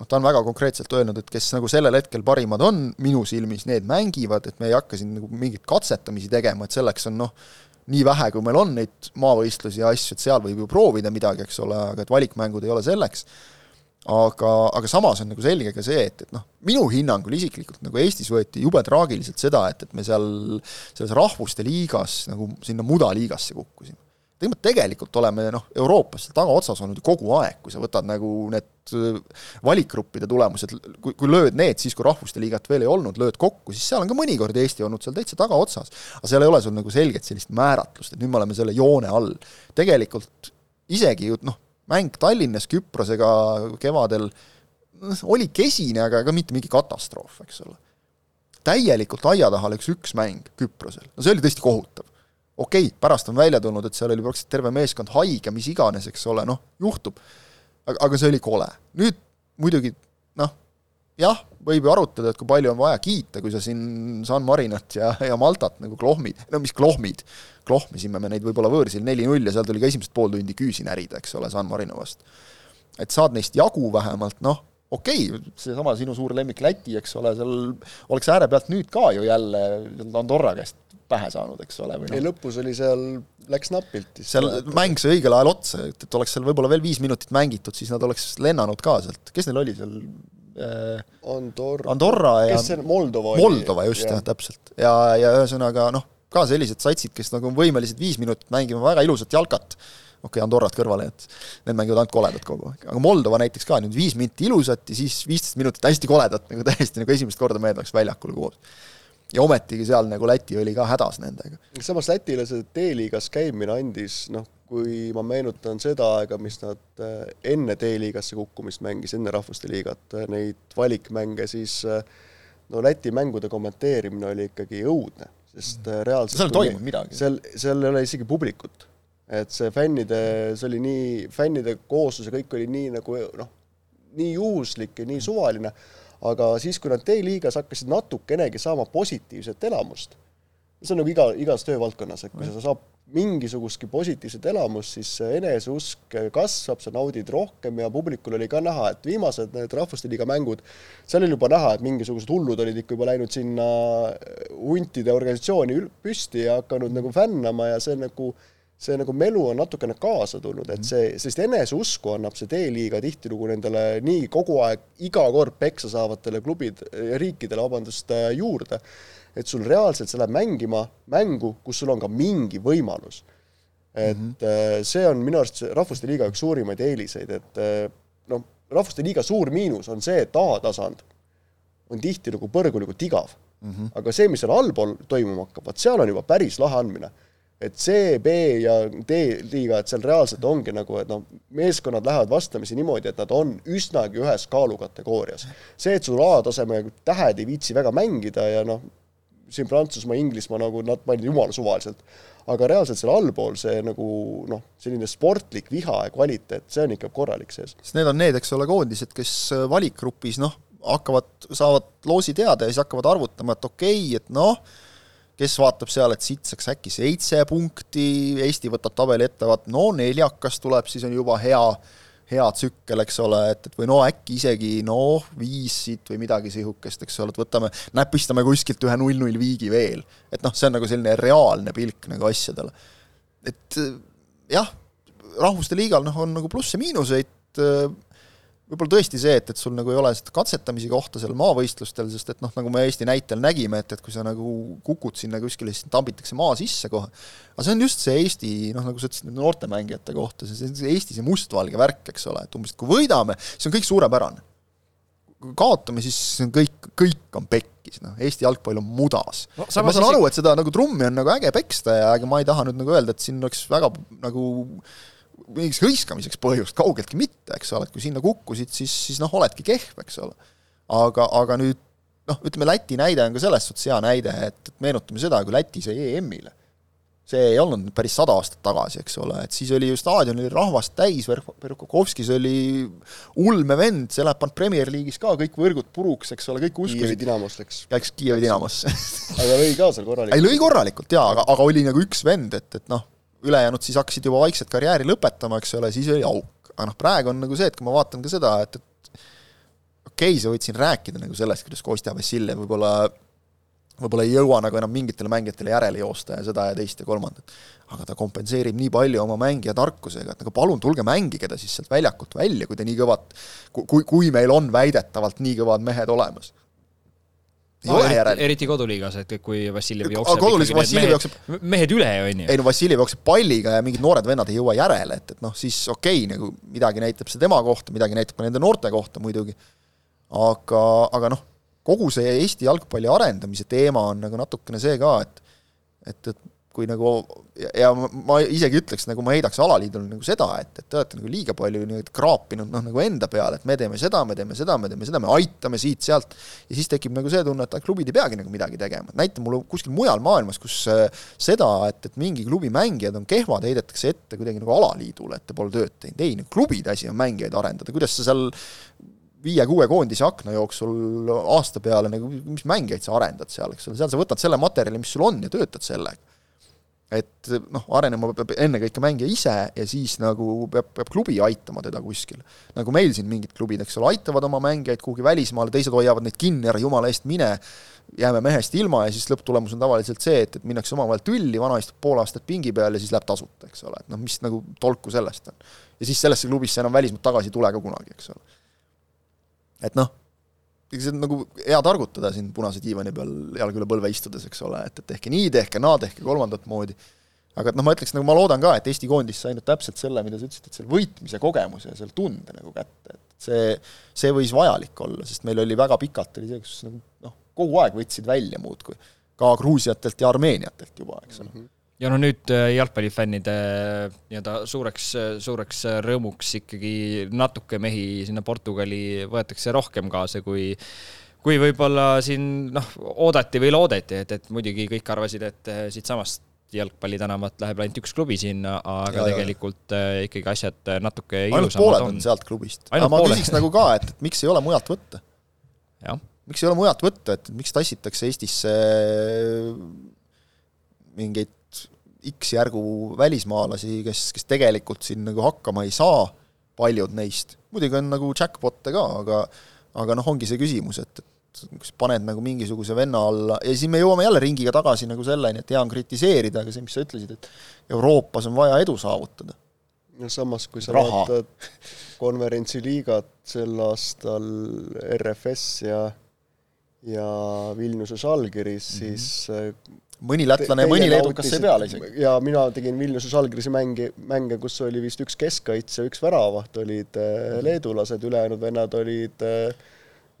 Noh, ta on väga konkreetselt öelnud, et kes nagu sellel hetkel parimad on minu silmis, need mängivad, et me ei hakka siin nagu mingeid katsetamisi tegema, et selleks on noh, nii vähe, kui meil on neid maavõistlusi ja asju, et seal võib ju proovida midagi, eks ole, aga et valikmängud ei ole selleks, aga, aga samas on nagu selge ka see, et, et noh, minu hinnangul isiklikult nagu Eestis võeti jube traagiliselt seda, et, et me seal selles rahvuste liigas nagu sinna mudaliigasse kukkusime tegelikult oleme noh, Euroopas tagaotsas olnud ju kogu aeg, kui sa võtad nagu need äh, valikgruppide tulemused, kui, kui lööd need siis, kui rahvuste liigat veel ei olnud, lööd kokku, siis seal on ka mõnikord Eesti olnud seal täitsa tagaotsas. aga seal ei ole sul nagu selget sellist määratlust, et nüüd me oleme selle joone all. tegelikult isegi ju noh, mäng Tallinnas Küprosega kevadel noh, oli kesine, aga ka mitte mingi katastroof, eks ole. täielikult aia taha läks üks mäng Küprosel, no see oli tõesti kohutav okei okay,, pärast on välja tulnud, et seal oli praktiliselt terve meeskond haige, mis iganes, eks ole, noh, juhtub. aga, aga see oli kole. nüüd muidugi noh, jah, võib ju arutada, et kui palju on vaja kiita, kui sa siin San Marinat ja, ja Maltat nagu klohmid, no mis klohmid, klohmisime me neid võib-olla võõrsil neli-null ja seal tuli ka esimesed pool tundi küüsi närida, eks ole, San Marino vastu. et saad neist jagu vähemalt, noh, okei okay,, seesama sinu suur lemmik Läti, eks ole, seal oleks ääre pealt nüüd ka ju jälle Andorra käest pähe saanud, eks ole. ei no. lõpus oli seal, läks napilt. seal mäng sai õigel ajal otsa, et, et oleks seal võib-olla veel viis minutit mängitud, siis nad oleks lennanud ka sealt, kes neil oli seal äh,? Andorra. Andorra ja kes see Moldova oli? Moldova, just, jah, täpselt. ja, ja ühesõnaga noh, ka sellised satsid, kes nagu on võimelised viis minutit mängima väga ilusat jalkat, okei okay,, Andorrat kõrvale, et need mängivad ainult koledat kogu aeg, aga Moldova näiteks ka nüüd viis minti ilusat ja siis viisteist minutit hästi koledat, nagu täiesti nagu esimest korda mehed oleks väljakul koos ja ometigi seal nagu Läti oli ka hädas nendega. samas Lätile see D-liigas käimine andis noh, kui ma meenutan seda aega, mis nad äh, enne D-liigasse kukkumist mängis, enne Rahvuste Liigat, äh, neid valikmänge, siis äh, no Läti mängude kommenteerimine oli ikkagi õudne, sest reaalselt seal ei toimunud midagi. seal, seal ei ole isegi publikut. et see fännide, see oli nii, fännide kooslus ja kõik oli nii nagu noh, nii juhuslik ja nii suvaline aga siis, kui nad D-liigas hakkasid natukenegi saama positiivset elamust, see on nagu iga, igas töövaldkonnas, et kui sa saad mingisugustki positiivset elamust, siis eneseusk kasvab, sa naudid rohkem ja publikul oli ka näha, et viimased need Rahvuste Liiga mängud, seal oli juba näha, et mingisugused hullud olid ikka juba läinud sinna huntide organisatsiooni püsti ja hakanud nagu fännama ja see nagu äh, see nagu melu on natukene kaasa tulnud, et see, sellist eneseusku annab see D-liiga tihtilugu nendele nii kogu aeg, iga kord peksa saavatele klubid, riikidele, vabandust, juurde. et sul reaalselt, sa lähed mängima mängu, kus sul on ka mingi võimalus. et mm -hmm. see on minu arust Rahvuste Liiga üks suurimaid eeliseid, et noh, Rahvuste Liiga suur miinus on see, et A-tasand on tihtilugu põrgulikult igav mm. -hmm. aga see, mis seal allpool toimuma hakkab, vot seal on juba päris lahe andmine et C, B ja D-liiga, et seal reaalselt ongi nagu, et noh, meeskonnad lähevad vastamisi niimoodi, et nad on üsnagi ühes kaalukategoorias. see, et sul A-taseme tähed ei viitsi väga mängida ja noh, siin Prantsusmaa, Inglismaa nagu nad pannid jumala suvaliselt, aga reaalselt seal allpool see nagu noh, selline sportlik viha ja kvaliteet, see on ikka korralik sees. sest need on need, eks ole, koondised, kes valikgrupis noh, hakkavad, saavad loosi teada ja siis hakkavad arvutama, et okei okay,, et noh, kes vaatab seal, et siit saaks äkki seitse punkti, Eesti võtab tabeli ette, vaat no neljakas tuleb, siis on juba hea, hea tsükkel, eks ole, et, et või no äkki isegi noh, viis siit või midagi sihukest, eks ole, et võtame, näpistame kuskilt ühe null-null viigi veel. et noh, see on nagu selline reaalne pilk nagu asjadele. et jah, rahvuste liigal noh, on nagu plusse-miinuseid, võib-olla tõesti see, et, et sul nagu ei ole seda katsetamise kohta seal maavõistlustel, sest et noh, nagu me Eesti näitel nägime, et, et kui sa nagu kukud sinna kuskile, siis tambitakse maa sisse kohe. aga see on just see Eesti, noh, nagu sa ütlesid, noortemängijate kohta, see, see Eesti see mustvalge värk, eks ole, et umbes, et kui võidame, siis on kõik suurepärane. kui kaotame, siis kõik, kõik on pekkis, noh, Eesti jalgpall on mudas No ma saan aru, et seda nagu trummi on nagu äge peksta ja ega ma ei taha nüüd nagu öelda, et siin oleks väga nagu mingiks hõiskamiseks põhjust, kaugeltki mitte, eks ole, et kui sinna kukkusid, siis, siis noh, oledki kehv, eks ole. aga, aga nüüd noh, ütleme Läti näide on ka selles suhtes hea näide, et, et meenutame seda, kui Läti sai EM-ile see ei olnud päris sada aastat tagasi, eks ole, et siis oli ju staadion oli rahvast täis, Verkovskis oli ulme vend, see läheb pannud Premier League'is ka kõik võrgud puruks, eks ole, kõik Kiievi uskusid, Dinamost läks. läks Kiievi Dinamosse aga lõi ka seal korralikult. ei, lõi korralikult jaa, aga, aga oli nagu üks vend, et, et noh, ülejäänud siis hakkasid juba vaikselt karjääri lõpetama, eks ole, siis oli auk. aga noh, praegu on nagu see, et kui ma vaatan ka seda, et, et okei okay,, sa võid siin rääkida nagu sellest, kuidas Kostja Vassiljev võib-olla võib-olla ei jõua nagu enam mingitele mängijatele järele joosta ja seda ja teist ja kolmandat. aga ta kompenseerib nii palju oma mängija tarkusega, et nagu palun tulge mängige ta siis sealt väljakult välja, kui te nii kõvad, kui, kui meil on väidetavalt nii kõvad mehed olemas. Ei no, ole eriti, järele. eriti koduliigas, et kui Vassiljev jookseb koduliigas Vassiljev mehed, jookseb- mehed üle, on ju. ei no Vassiljev jookseb palliga ja mingid noored vennad ei jõua järele, et, et noh, siis okei okay,, nagu midagi näitab see tema kohta, midagi näitab ka nende noorte kohta muidugi, aga, aga noh, kogu see Eesti jalgpalli arendamise teema on nagu natukene see ka, et et, et kui nagu ja, ma- isegi ütleks, nagu ma heidaks alaliidule nagu seda, et, et te olete nagu liiga palju nüüd kraapinud noh, nagu enda peale, et me teeme seda, me teeme seda, me teeme seda, me aitame siit-sealt, ja siis tekib nagu see tunne, et ah, klubid ei peagi nagu midagi tegema, näita mulle kuskil mujal maailmas, kus äh, seda, et, et mingi klubi mängijad on kehvad, heidetakse ette kuidagi nagu alaliidule, et te pole tööd teinud, ei, klubide asi on mängijaid arendada, kuidas sa seal viie-kuue koondise akna jooksul aasta peale nagu, mis mängijaid sa arendad seal, eks ole, seal sa võtad selle materjali, mis sul on ja töötad sellega. Et noh, arenema peab ennekõike mängija ise ja siis nagu peab, peab klubi aitama teda kuskil. nagu meil siin mingid klubid, eks ole, aitavad oma mängijaid kuhugi välismaale, teised hoiavad neid kinni, ära jumala eest mine, jääme mehest ilma ja siis lõpptulemus on tavaliselt see, et, et minnakse omavahel tülli, vana istub pool aastat pingi peal ja siis läheb tasuta, eks ole, et noh, mis nagu tolku sellest on. ja siis sellesse klubisse enam välismaalt tagasi ei tule ka kunagi, eks ole et noh, ega see on nagu hea targutada siin punase diivani peal jalg üle põlve istudes, eks ole, et, et tehke nii, tehke naa, tehke kolmandat moodi. aga et noh, ma ütleks nagu ma loodan ka, et Eesti koondis sai nüüd täpselt selle, mida sa ütlesid, et selle võitmise kogemuse ja selle tunde nagu kätte, et see, see võis vajalik olla, sest meil oli väga pikalt oli see, kus nagu noh, kogu aeg võtsid välja muudkui. ka Gruusiatelt ja Armeeniatelt juba, eks ole mm. -hmm ja no nüüd äh, jalgpallifännide äh, nii-öelda suureks, suureks rõõmuks ikkagi natuke mehi sinna Portugali võetakse rohkem kaasa, kui kui võib-olla siin noh, oodati või loodeti, et, et muidugi kõik arvasid, et äh, siitsamast jalgpallitänavalt läheb ainult üks klubi sinna, aga Ja, ja. tegelikult äh, ikkagi asjad natuke ainult pooled on on sealt klubist. Aga ma pooled. küsiks nagu ka, et, miks ei ole mujalt võtta? miks ei ole mujalt võtta, et miks tassitakse Eestisse mingeid X-järgu välismaalasi, kes, kes tegelikult siin nagu hakkama ei saa, paljud neist, muidugi on nagu jackpot'e ka, aga aga noh, ongi see küsimus, et, et kui sa paned nagu mingisuguse venna alla ja siis me jõuame jälle ringiga tagasi nagu selleni, et hea on kritiseerida, aga see, mis sa ütlesid, et Euroopas on vaja edu saavutada. no samas, kui sa Raha. vaatad konverentsiliigat sel aastal RFS ja ja Vilniuse Žalgiris mm, -hmm. siis äh, mõni lätlane ja mõni leedukas sai peale isegi. ja mina tegin Vilniuse Žalgirise mänge, mänge, kus oli vist üks keskkaitse, üks väravavaht olid äh, leedulased, ülejäänud vennad olid äh,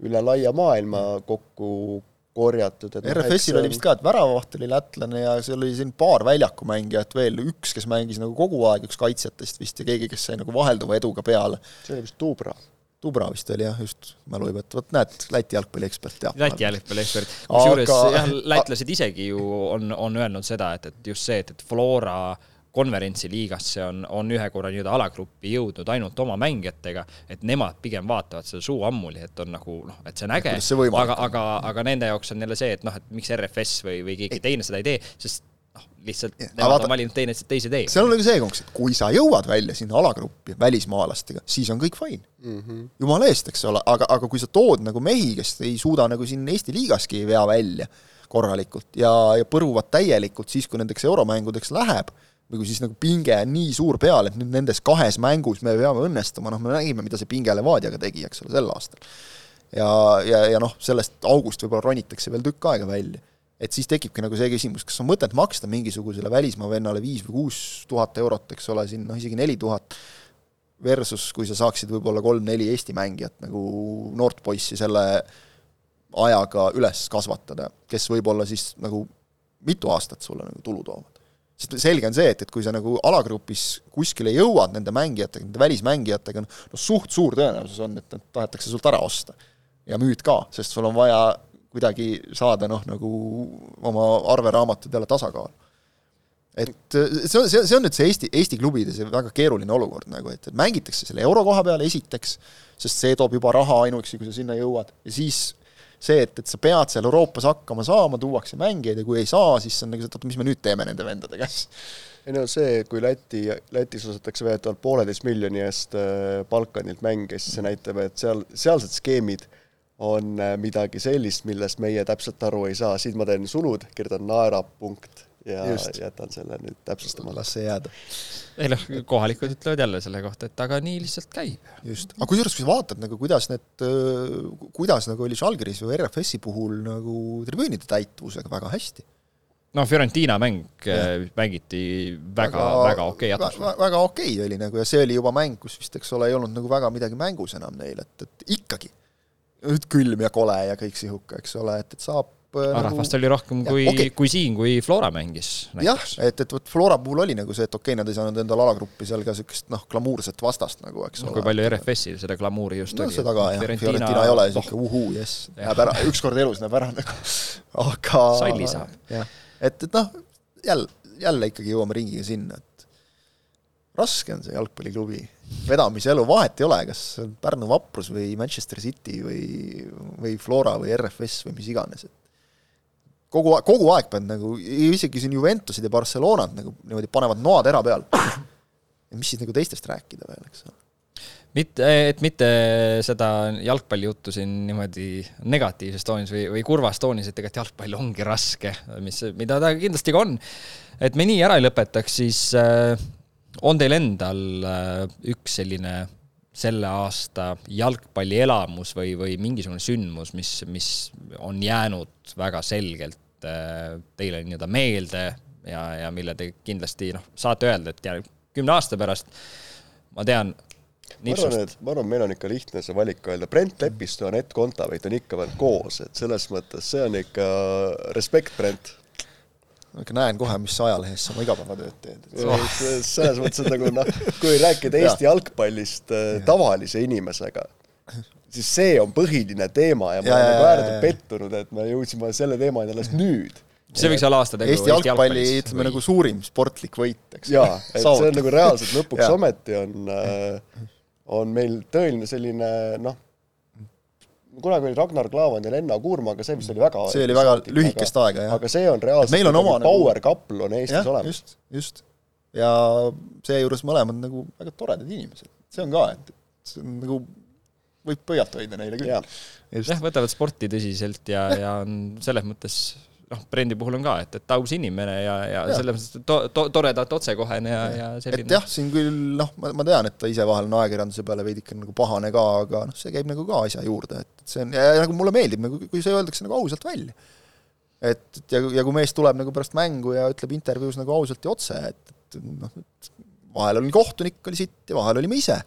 üle laia maailma kokku korjatud, noh, RFS-il oli vist ka, et väravavaht oli lätlane ja seal oli siin paar väljakumängijat veel, üks, kes mängis nagu kogu aeg, üks kaitsjatest vist ja keegi, kes sai nagu vahelduva eduga peale. see oli vist Dubra. Dubra vist oli jah, just, mälu ei võta, vot näed, Läti jalgpalliekspert teab. Läti jalgpalliekspert. kusjuures Aga- jah, lätlased isegi ju on, on öelnud seda, et, et just see, et, et Flora konverentsiliigasse on, on ühe korra nii-öelda alagruppi jõudnud ainult oma mängijatega, et nemad pigem vaatavad seda suu ammuli, et on nagu noh, et see on äge, aga, aga, aga nende jaoks on jälle see, et noh, et miks RFS või, või keegi teine seda ei tee, sest noh, lihtsalt Aga nemad vaata- on valinud teine, teise tee. seal on nagu see konks, et kui sa jõuad välja sinna alagruppi välismaalastega, siis on kõik fine mm. -hmm. jumala eest, eks ole, aga, aga kui sa tood nagu mehi, kes ei suuda nagu siin Eesti liigaski ei vea välja korralikult ja, ja põruvad täielikult siis, kui nendeks euromängudeks läheb, või kui siis nagu pinge on nii suur peal, et nüüd nendes kahes mängus me peame õnnestuma, noh, me nägime, mida see pinge Levadiaga tegi, eks ole, sel aastal. ja, ja, ja noh, sellest august võib-olla ronitakse veel tükk aega välja et siis tekibki nagu see küsimus, kas on mõtet maksta mingisugusele välismaa vennale viis või kuus tuhat eurot, eks ole, siin noh, isegi neli tuhat, versus kui sa saaksid võib-olla kolm-neli Eesti mängijat nagu noort poissi selle ajaga üles kasvatada, kes võib-olla siis nagu mitu aastat sulle nagu tulu toovad. sest selge on see, et, et kui sa nagu alagrupis kuskile jõuad nende mängijatega, nende välismängijatega, no suht suur tõenäosus on, et nad tahetakse sult ära osta. ja müüd ka, sest sul on vaja kuidagi saada noh, nagu oma arveraamatud jälle tasakaalu et see on, see, see on nüüd see Eesti, Eesti klubide see väga keeruline olukord nagu, et, et mängitakse selle euro koha peal esiteks, sest see toob juba raha ainuüksi, kui sa sinna jõuad, ja siis see, et, et sa pead seal Euroopas hakkama saama, tuuakse mängijaid ja kui ei saa, siis on nagu see, et oota, mis me nüüd teeme nende vendadega ei no see, kui Läti, Lätis osatakse väidetavalt pooleteist miljoni eest äh, Balkanilt mänge, siis see näitab, et seal, sealsed skeemid on äh, midagi sellist, millest meie täpselt aru ei saa, siin ma teen sulud, kirjutan naera punkt ja Just. jätan selle nüüd täpsustamata. las see jääda. ei noh, kohalikud ütlevad jälle selle kohta, et aga nii lihtsalt käib. just, aga kusjuures, kui sa vaatad nagu kuidas need, kuidas nagu oli Žalgiris või RFS-i puhul nagu tribüünide täituvusega väga hästi noh, Fiorentina mäng ja. mängiti väga, väga, okei okay atmosfäär. väga okei okay oli nagu ja see oli juba mäng, kus vist, eks ole, ei olnud nagu väga midagi mängus enam neil, et, et ikkagi külm ja kole ja kõik sihuke, eks ole, et, et saab nagu rahvast oli rohkem kui, okay. kui siin, kui Flora mängis. jah, et, et vot Flora puhul oli nagu see, et okei okay,, nad ei saanud endale alagruppi seal ka niisugust noh, glamuurset vastast nagu, eks no, ole. kui palju RFS-il seda glamuuri just no, oli. seda ka jah, Fiorentina ei ole niisugune uhuu, jess, näeb ära, ükskord elus näeb ära nagu, aga salli saab. jah, et, et noh, jälle, jälle ikkagi jõuame ringiga sinna, et raske on see jalgpalliklubi vedamiselu, vahet ei ole, kas Pärnu Vaprus või Manchester City või, või Flora või RFS või mis iganes, et kogu aeg, kogu aeg pead nagu, isegi siin Juventused ja Barcelonad nagu niimoodi panevad noatera peal. ja mis siis nagu teistest rääkida veel, eks ole mitte, et mitte seda jalgpallijuttu siin niimoodi negatiivses toonis või, või kurvas toonis, et tegelikult jalgpall ongi raske, mis, mida ta kindlasti ka on. et me nii ära ei lõpetaks, siis äh, on teil endal äh, üks selline selle aasta jalgpallielamus või, või mingisugune sündmus, mis, mis on jäänud väga selgelt äh, teile nii-öelda meelde ja, ja mille te kindlasti noh, saate öelda, et ja kümne aasta pärast ma tean, ma arvan, et, ma arvan, meil on ikka lihtne see valik öelda, Brent Lepistu ja Anett Kontaveit on ikka veel koos, et selles mõttes see on ikka respekt, Brent ikka näen kohe, mis ajalehes sa oma igapäevatööd teed. selles mõttes, et nagu noh, kui rääkida Eesti jalgpallist äh, tavalise inimesega, siis see on põhiline teema ja ma olen nagu ääretult pettunud, et me jõudsime selle teemani alles nüüd. See võiks olla aasta tegu Eesti jalgpalli, ütleme nagu suurim sportlik võit, eks. jaa, et see on nagu reaalselt lõpuks ometi on, äh, on meil tõeline selline noh, kunagi oli Ragnar Klavan ja Lenno Kuurma, aga see vist oli väga see oli väga lühikest aga, aega, jah. aga see on reaalselt meil on oma nagu power couple on Eestis olemas. just, just. ja seejuures mõlemad nagu väga toredad inimesed. see on ka, et, et see on nagu, võib pöialt hoida neile küll. jah, võtavad sporti tõsiselt ja, ja on selles mõttes noh, brändi puhul on ka, et, et aus inimene ja, ja, ja. selles mõttes to, to, toredalt otsekohene ja, ja selline. et jah, siin küll noh, ma, ma tean, et ta ise vahel on ajakirjanduse peale veidike nagu pahane ka, aga noh, see käib nagu ka asja juurde, et see on, ja, nagu mulle meeldib nagu, kui see öeldakse nagu ausalt välja. et, et ja, ja kui mees tuleb nagu pärast mängu ja ütleb intervjuus nagu ausalt ja otse, et, et noh, vahel oli kohtunik, oli sitt ja vahel olime ise.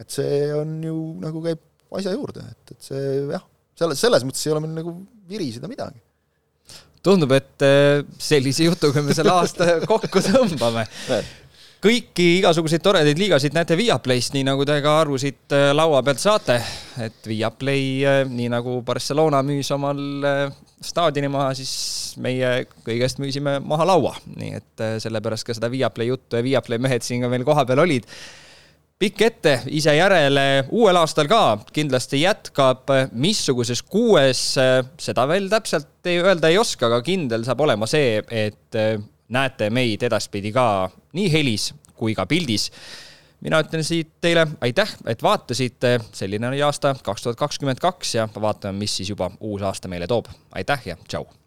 et see on ju nagu käib asja juurde, et, et see jah, selles, selles mõttes ei ole meil nagu viriseda midagi tundub, et äh, sellise jutuga me selle aasta kokku tõmbame. kõiki igasuguseid toredaid liigasid näete Viaplayst, nii nagu te ka aru siit äh, laua pealt saate. et Viaplay, äh, nii nagu Barcelona müüs omal staadioni maha, siis meie kõigest müüsime maha laua. nii et sellepärast ka seda Viaplay juttu ja Viaplay mehed siin ka meil kohapeal olid pikk ette ise järele, uuel aastal ka kindlasti jätkab, missuguses kuues, seda veel täpselt öelda ei oska, aga kindel saab olema see, et näete meid edaspidi ka nii helis kui ka pildis. mina ütlen siit teile aitäh, et vaatasite, selline oli aasta kaks tuhat kakskümmend kaks ja vaatame, mis siis juba uus aasta meile toob. aitäh ja tšau!